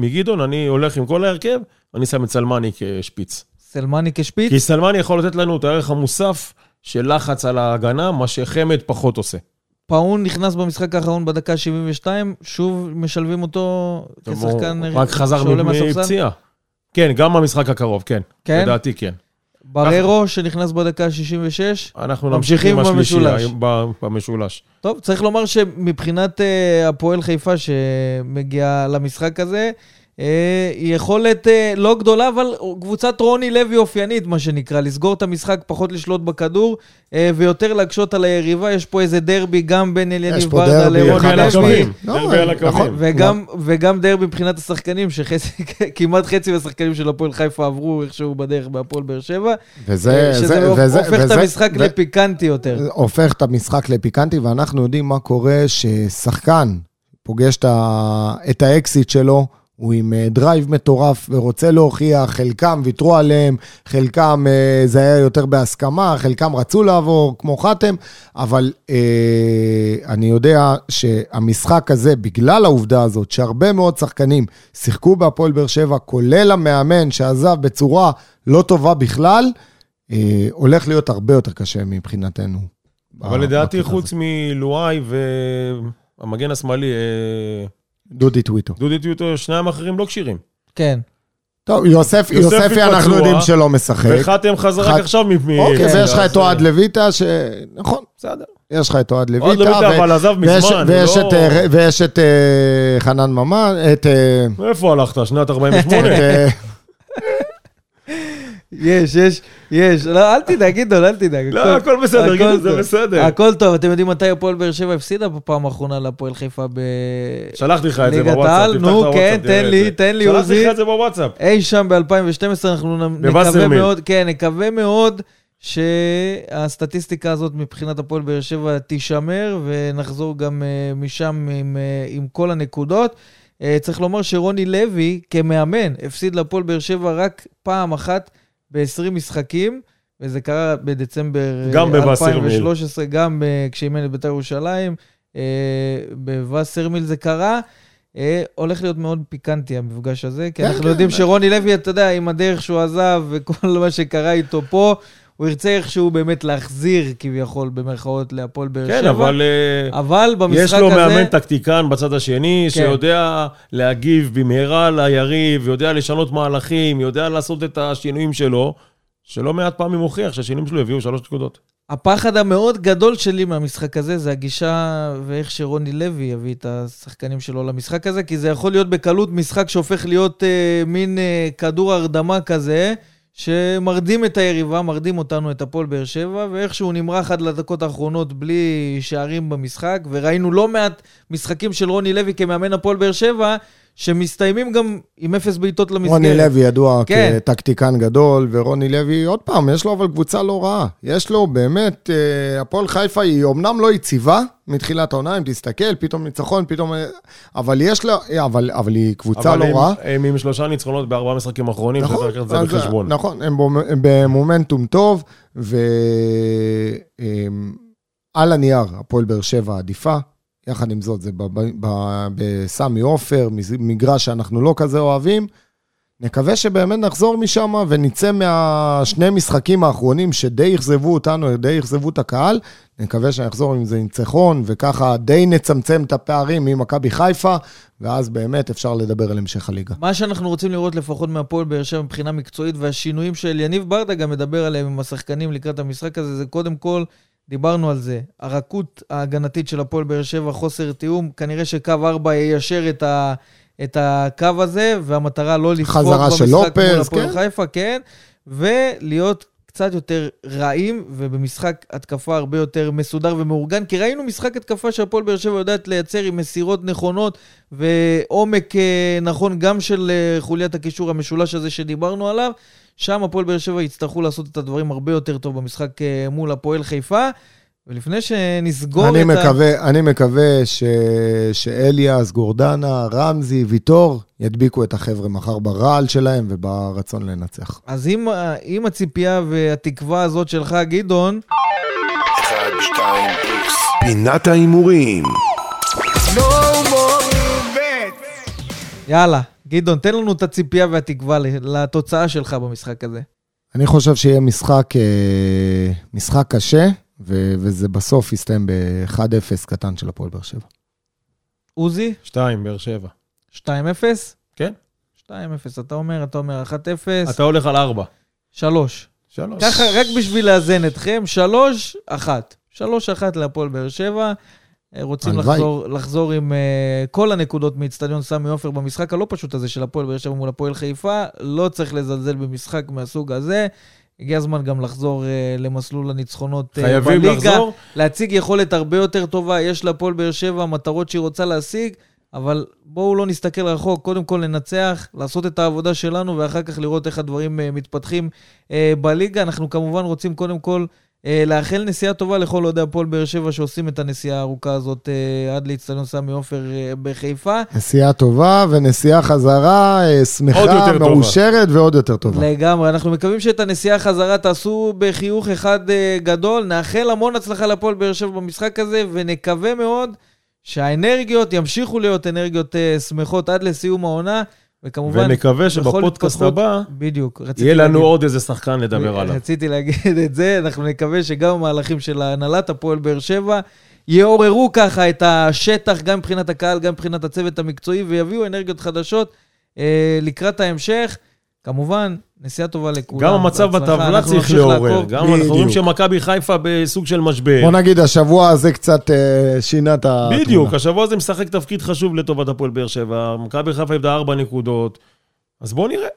מגדעון, אני הולך עם כל ההרכב, אני שם את סלמני כשפיץ. סלמני כשפיץ? כי סלמני יכול לתת לנו את הערך המוסף של לחץ על ההגנה, מה שחמד פחות עושה. פאון נכנס במשחק האחרון בדקה 72, שוב משלבים אותו כשחקן הוא רק חזר שעולה מהספסל? מפציעה. כן, גם במשחק הקרוב, כן. כן? לדעתי כן. בררו שנכנס בדקה 66. אנחנו ממשיכים נמשיך עם השלישייה, במשולש. טוב, צריך לומר שמבחינת אה, הפועל חיפה שמגיעה למשחק הזה, היא יכולת אה, לא גדולה, אבל קבוצת רוני לוי אופיינית, מה שנקרא, לסגור את המשחק, פחות לשלוט בכדור, אה, ויותר להקשות על היריבה. יש פה איזה דרבי גם בין אליניב ברדה לרוני. לוי. לא, דרבי על נכון. הקווים. וגם, וגם דרבי מבחינת השחקנים, שכמעט חצי מהשחקנים של הפועל חיפה עברו איכשהו בדרך בהפועל באר שבע. וזה, שזה זה, וזה, הופך את וזה- המשחק ו- לפיקנטי יותר. הופך את המשחק לפיקנטי, ואנחנו יודעים מה קורה ששחקן פוגש את, ה... את האקס שלו, הוא עם אה, drive מטורף ורוצה להוכיח, חלקם ויתרו עליהם, חלקם אה, זה היה יותר בהסכמה, חלקם רצו לעבור, כמו חתם, אבל אה, אני יודע שהמשחק הזה, בגלל העובדה הזאת, שהרבה מאוד שחקנים שיחקו בהפועל באר שבע, כולל המאמן שעזב בצורה לא טובה בכלל, אה, הולך להיות הרבה יותר קשה מבחינתנו. אבל לדעתי, חוץ. מלואי והמגן השמאלי, אה, דודי טוויטו. דודי טיוטו, שניים האחרים לא כשירים. כן. טוב, יוסף, יוספי יוספי אנחנו יודעים שלא משחק. וחתם חזר רק עכשיו מ... מ- אוקיי, ויש לך את אוהד אה, לויטה, ש... נכון, בסדר. יש לך את אוהד אוהד לויטה, לויטה, ו- אבל עזב ויש- מזמן, ויש לא- את, אה, ויש את אה, חנן ממן, את... אה, איפה הלכת? שנת את 48? יש, יש, יש. לא, אל תדאג, גדעון, אל תדאג. לא, הכל- בסדר, גדעון, זה. בסדר. הכל טוב. אתם יודעים מתי הפועל באר שבע הפסידה בפעם האחרונה להפועל חיפה ב... שלחתי לך את זה בוואטסאפ? תפתח נו, את הוואטסאפ, כן, תן לי. תן לי, שלחתי עוזי. לך את זה בוואטסאפ. אי שם ב-2012, אנחנו נקווה. מאוד, כן, נקווה מאוד שהסטטיסטיקה הזאת מבחינת הפועל באר שבע תישמר, ונחזור גם אה, משם עם, אה, עם כל הנקודות. אה, צריך לומר שרוני לוי, כמאמן, הפסיד להפועל באר שבע רק פעם אחת ב-20 משחקים, וזה קרה בדצמבר אה, גם בווסרמיל. 2013, גם אה, כשאימן את בית"ר ירושלים, אה, בווסרמיל זה קרה. הולך להיות מאוד פיקנטי המפגש הזה, כי כן, אנחנו כן. יודעים שרוני לוי, אתה יודע, עם הדרך שהוא עזב וכל מה שקרה איתו פה, הוא ירצה איכשהו באמת להחזיר, כביכול, במרכאות, להפועל באר שבע. כן, אבל אה, אבל במשחק יש לו הזה... מאמן טקטיקן בצד השני, כן. שיודע להגיב במהרה ליריב, יודע לשנות מהלכים, יודע לעשות את השינויים שלו, שלא מעט פעמים הוכיח שהשינויים שלו הביאו שלוש נקודות. הפחד המאוד גדול שלי מהמשחק הזה זה הגישה ואיך שרוני לוי יביא את השחקנים שלו למשחק הזה, כי זה יכול להיות בקלות משחק שהופך להיות אה, מין אה, כדור הרדמה כזה, שמרדים את היריבה, מרדים אותנו, את הפועל באר שבע, ואיכשהו נמרח עד לדקות האחרונות בלי שערים במשחק, וראינו לא מעט משחקים של רוני לוי כמאמן הפועל באר שבע, שמסתיימים גם עם אפס בעיטות למסגרת. רוני לוי ידוע כן. כטקטיקן גדול, ורוני לוי, עוד פעם, יש לו אבל קבוצה לא רעה. יש לו באמת, אה, הפועל חיפה היא אומנם לא יציבה מתחילת העונה, אם תסתכל, פתאום ניצחון, פתאום... אה, אבל יש לה, אה, אבל, אבל היא קבוצה אבל לא רעה. הם עם שלושה ניצחונות בארבעה משחקים אחרונים, נכון, שצריך לקחת את זה בחשבון. נכון, הם הם במומנטום טוב, ועל הנייר, הפועל באר שבע עדיפה. יחד עם זאת, זה בסמי עופר, מגרש שאנחנו לא כזה אוהבים. נקווה שבאמת נחזור משם ונצא מהשני משחקים האחרונים שדי אכזבו אותנו, די אכזבו את הקהל. נקווה שנחזור עם זה ניצחון, וככה די נצמצם את הפערים ממכבי חיפה, ואז באמת אפשר לדבר על המשך הליגה. מה שאנחנו רוצים לראות לפחות מהפועל באר שבע מבחינה מקצועית, והשינויים של יניב ברדה גם מדבר עליהם עם השחקנים לקראת המשחק הזה, זה קודם כל, דיברנו על זה, הרכות ההגנתית של הפועל באר שבע, חוסר תיאום, כנראה שקו 4 יישר את ה... את הקו הזה, והמטרה לא לפגוע במשחק מול הפועל כן? חיפה, כן, ולהיות קצת יותר רעים, ובמשחק התקפה הרבה יותר מסודר ומאורגן, כי ראינו משחק התקפה שהפועל באר שבע יודעת לייצר עם מסירות נכונות ועומק אה, נכון גם של אה, חוליית הקישור המשולש הזה שדיברנו עליו. שם הפועל באר שבע יצטרכו לעשות את הדברים הרבה יותר טוב במשחק אה, מול הפועל חיפה. ולפני שנסגור אני את מקווה, ה... אני מקווה ש... שאליאס, גורדנה, רמזי, ויטור ידביקו את החבר'ה מחר ברעל שלהם וברצון לנצח. אז אם, אם הציפייה והתקווה הזאת שלך, גדעון... 1, 2, איקס. פינת ההימורים. יאללה, גדעון, תן לנו את הציפייה והתקווה לתוצאה שלך במשחק הזה. אני חושב שיהיה משחק, אה, משחק קשה. ו- וזה בסוף יסתיים ב-1-0 קטן של הפועל באר שבע. עוזי? 2, באר שבע. 2-0? כן. 2-0, אתה אומר, אתה אומר 1-0. אתה הולך על 4. 3. 3. ככה, רק בשביל לאזן אתכם, 3-1. 3-1 להפועל באר שבע. רוצים לחזור, לחזור עם uh, כל הנקודות מאיצטדיון סמי עופר במשחק הלא פשוט הזה של הפועל באר שבע מול הפועל חיפה. לא צריך לזלזל במשחק מהסוג הזה. הגיע הזמן גם לחזור uh, למסלול הניצחונות uh, חייבים בליגה. לחזור. להציג יכולת הרבה יותר טובה. יש להפועל באר שבע מטרות שהיא רוצה להשיג, אבל בואו לא נסתכל רחוק. קודם כל לנצח, לעשות את העבודה שלנו, ואחר כך לראות איך הדברים uh, מתפתחים uh, בליגה. אנחנו כמובן רוצים קודם כל... Uh, לאחל נסיעה טובה לכל אוהדי הפועל באר שבע שעושים את הנסיעה הארוכה הזאת uh, עד לאצטדיון סמי עופר uh, בחיפה. נסיעה טובה ונסיעה חזרה uh, שמחה, מאושרת טובה. ועוד יותר טובה. לגמרי, אנחנו מקווים שאת הנסיעה חזרה תעשו בחיוך אחד uh, גדול. נאחל המון הצלחה לפועל באר שבע במשחק הזה, ונקווה מאוד שהאנרגיות ימשיכו להיות אנרגיות uh, שמחות עד לסיום העונה. וכמובן, ונקווה שבפודקאסט הבא, בדיוק, יהיה לנו להגיד, עוד איזה שחקן לדבר עליו. רציתי להגיד את זה, אנחנו נקווה שגם המהלכים של הנהלת הפועל באר שבע יעוררו ככה את השטח, גם מבחינת הקהל, גם מבחינת הצוות המקצועי, ויביאו אנרגיות חדשות אה, לקראת ההמשך. כמובן, נסיעה טובה לכולם. גם המצב בטבלה צריך לעורר. גם אנחנו רואים שמכבי חיפה בסוג של משבר. בוא נגיד, השבוע הזה קצת אה, שינה את התמונה. בדיוק, השבוע הזה משחק תפקיד חשוב לטובת הפועל באר שבע. מכבי חיפה איבדה ארבע נקודות, אז בואו נראה.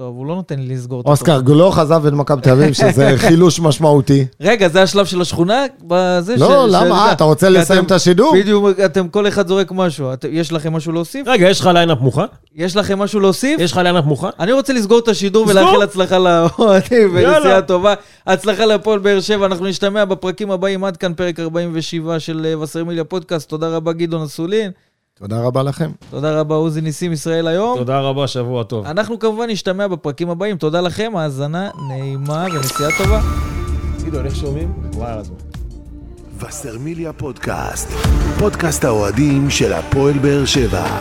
טוב, הוא לא נותן לי לסגור את אוסקר גלוך עזב את מכבי תל אביב, שזה חילוש משמעותי. רגע, זה השלב של השכונה? בזה לא, למה? אה, אתה רוצה לסיים את השידור? בדיוק, אתם כל אחד זורק משהו. יש לכם משהו להוסיף? רגע, יש לך line-up מוכן? יש לכם משהו להוסיף? יש לך line-up מוכן? אני רוצה לסגור את השידור ולאחל הצלחה לאוהדים ונסיעה טובה. הצלחה להפועל באר שבע, אנחנו נשתמע בפרקים הבאים. עד כאן פרק 47 של וסרמיליה פודקאסט. תודה רבה, גדעון אסולין. תודה רבה לכם. תודה רבה, עוזי ניסים ישראל היום. תודה רבה, שבוע טוב. אנחנו כמובן נשתמע בפרקים הבאים. תודה לכם, האזנה נעימה ונסיעה טובה. גדעון, איך שומעים? וואי, הזמן. וסרמיליה פודקאסט, פודקאסט האוהדים של הפועל באר שבע.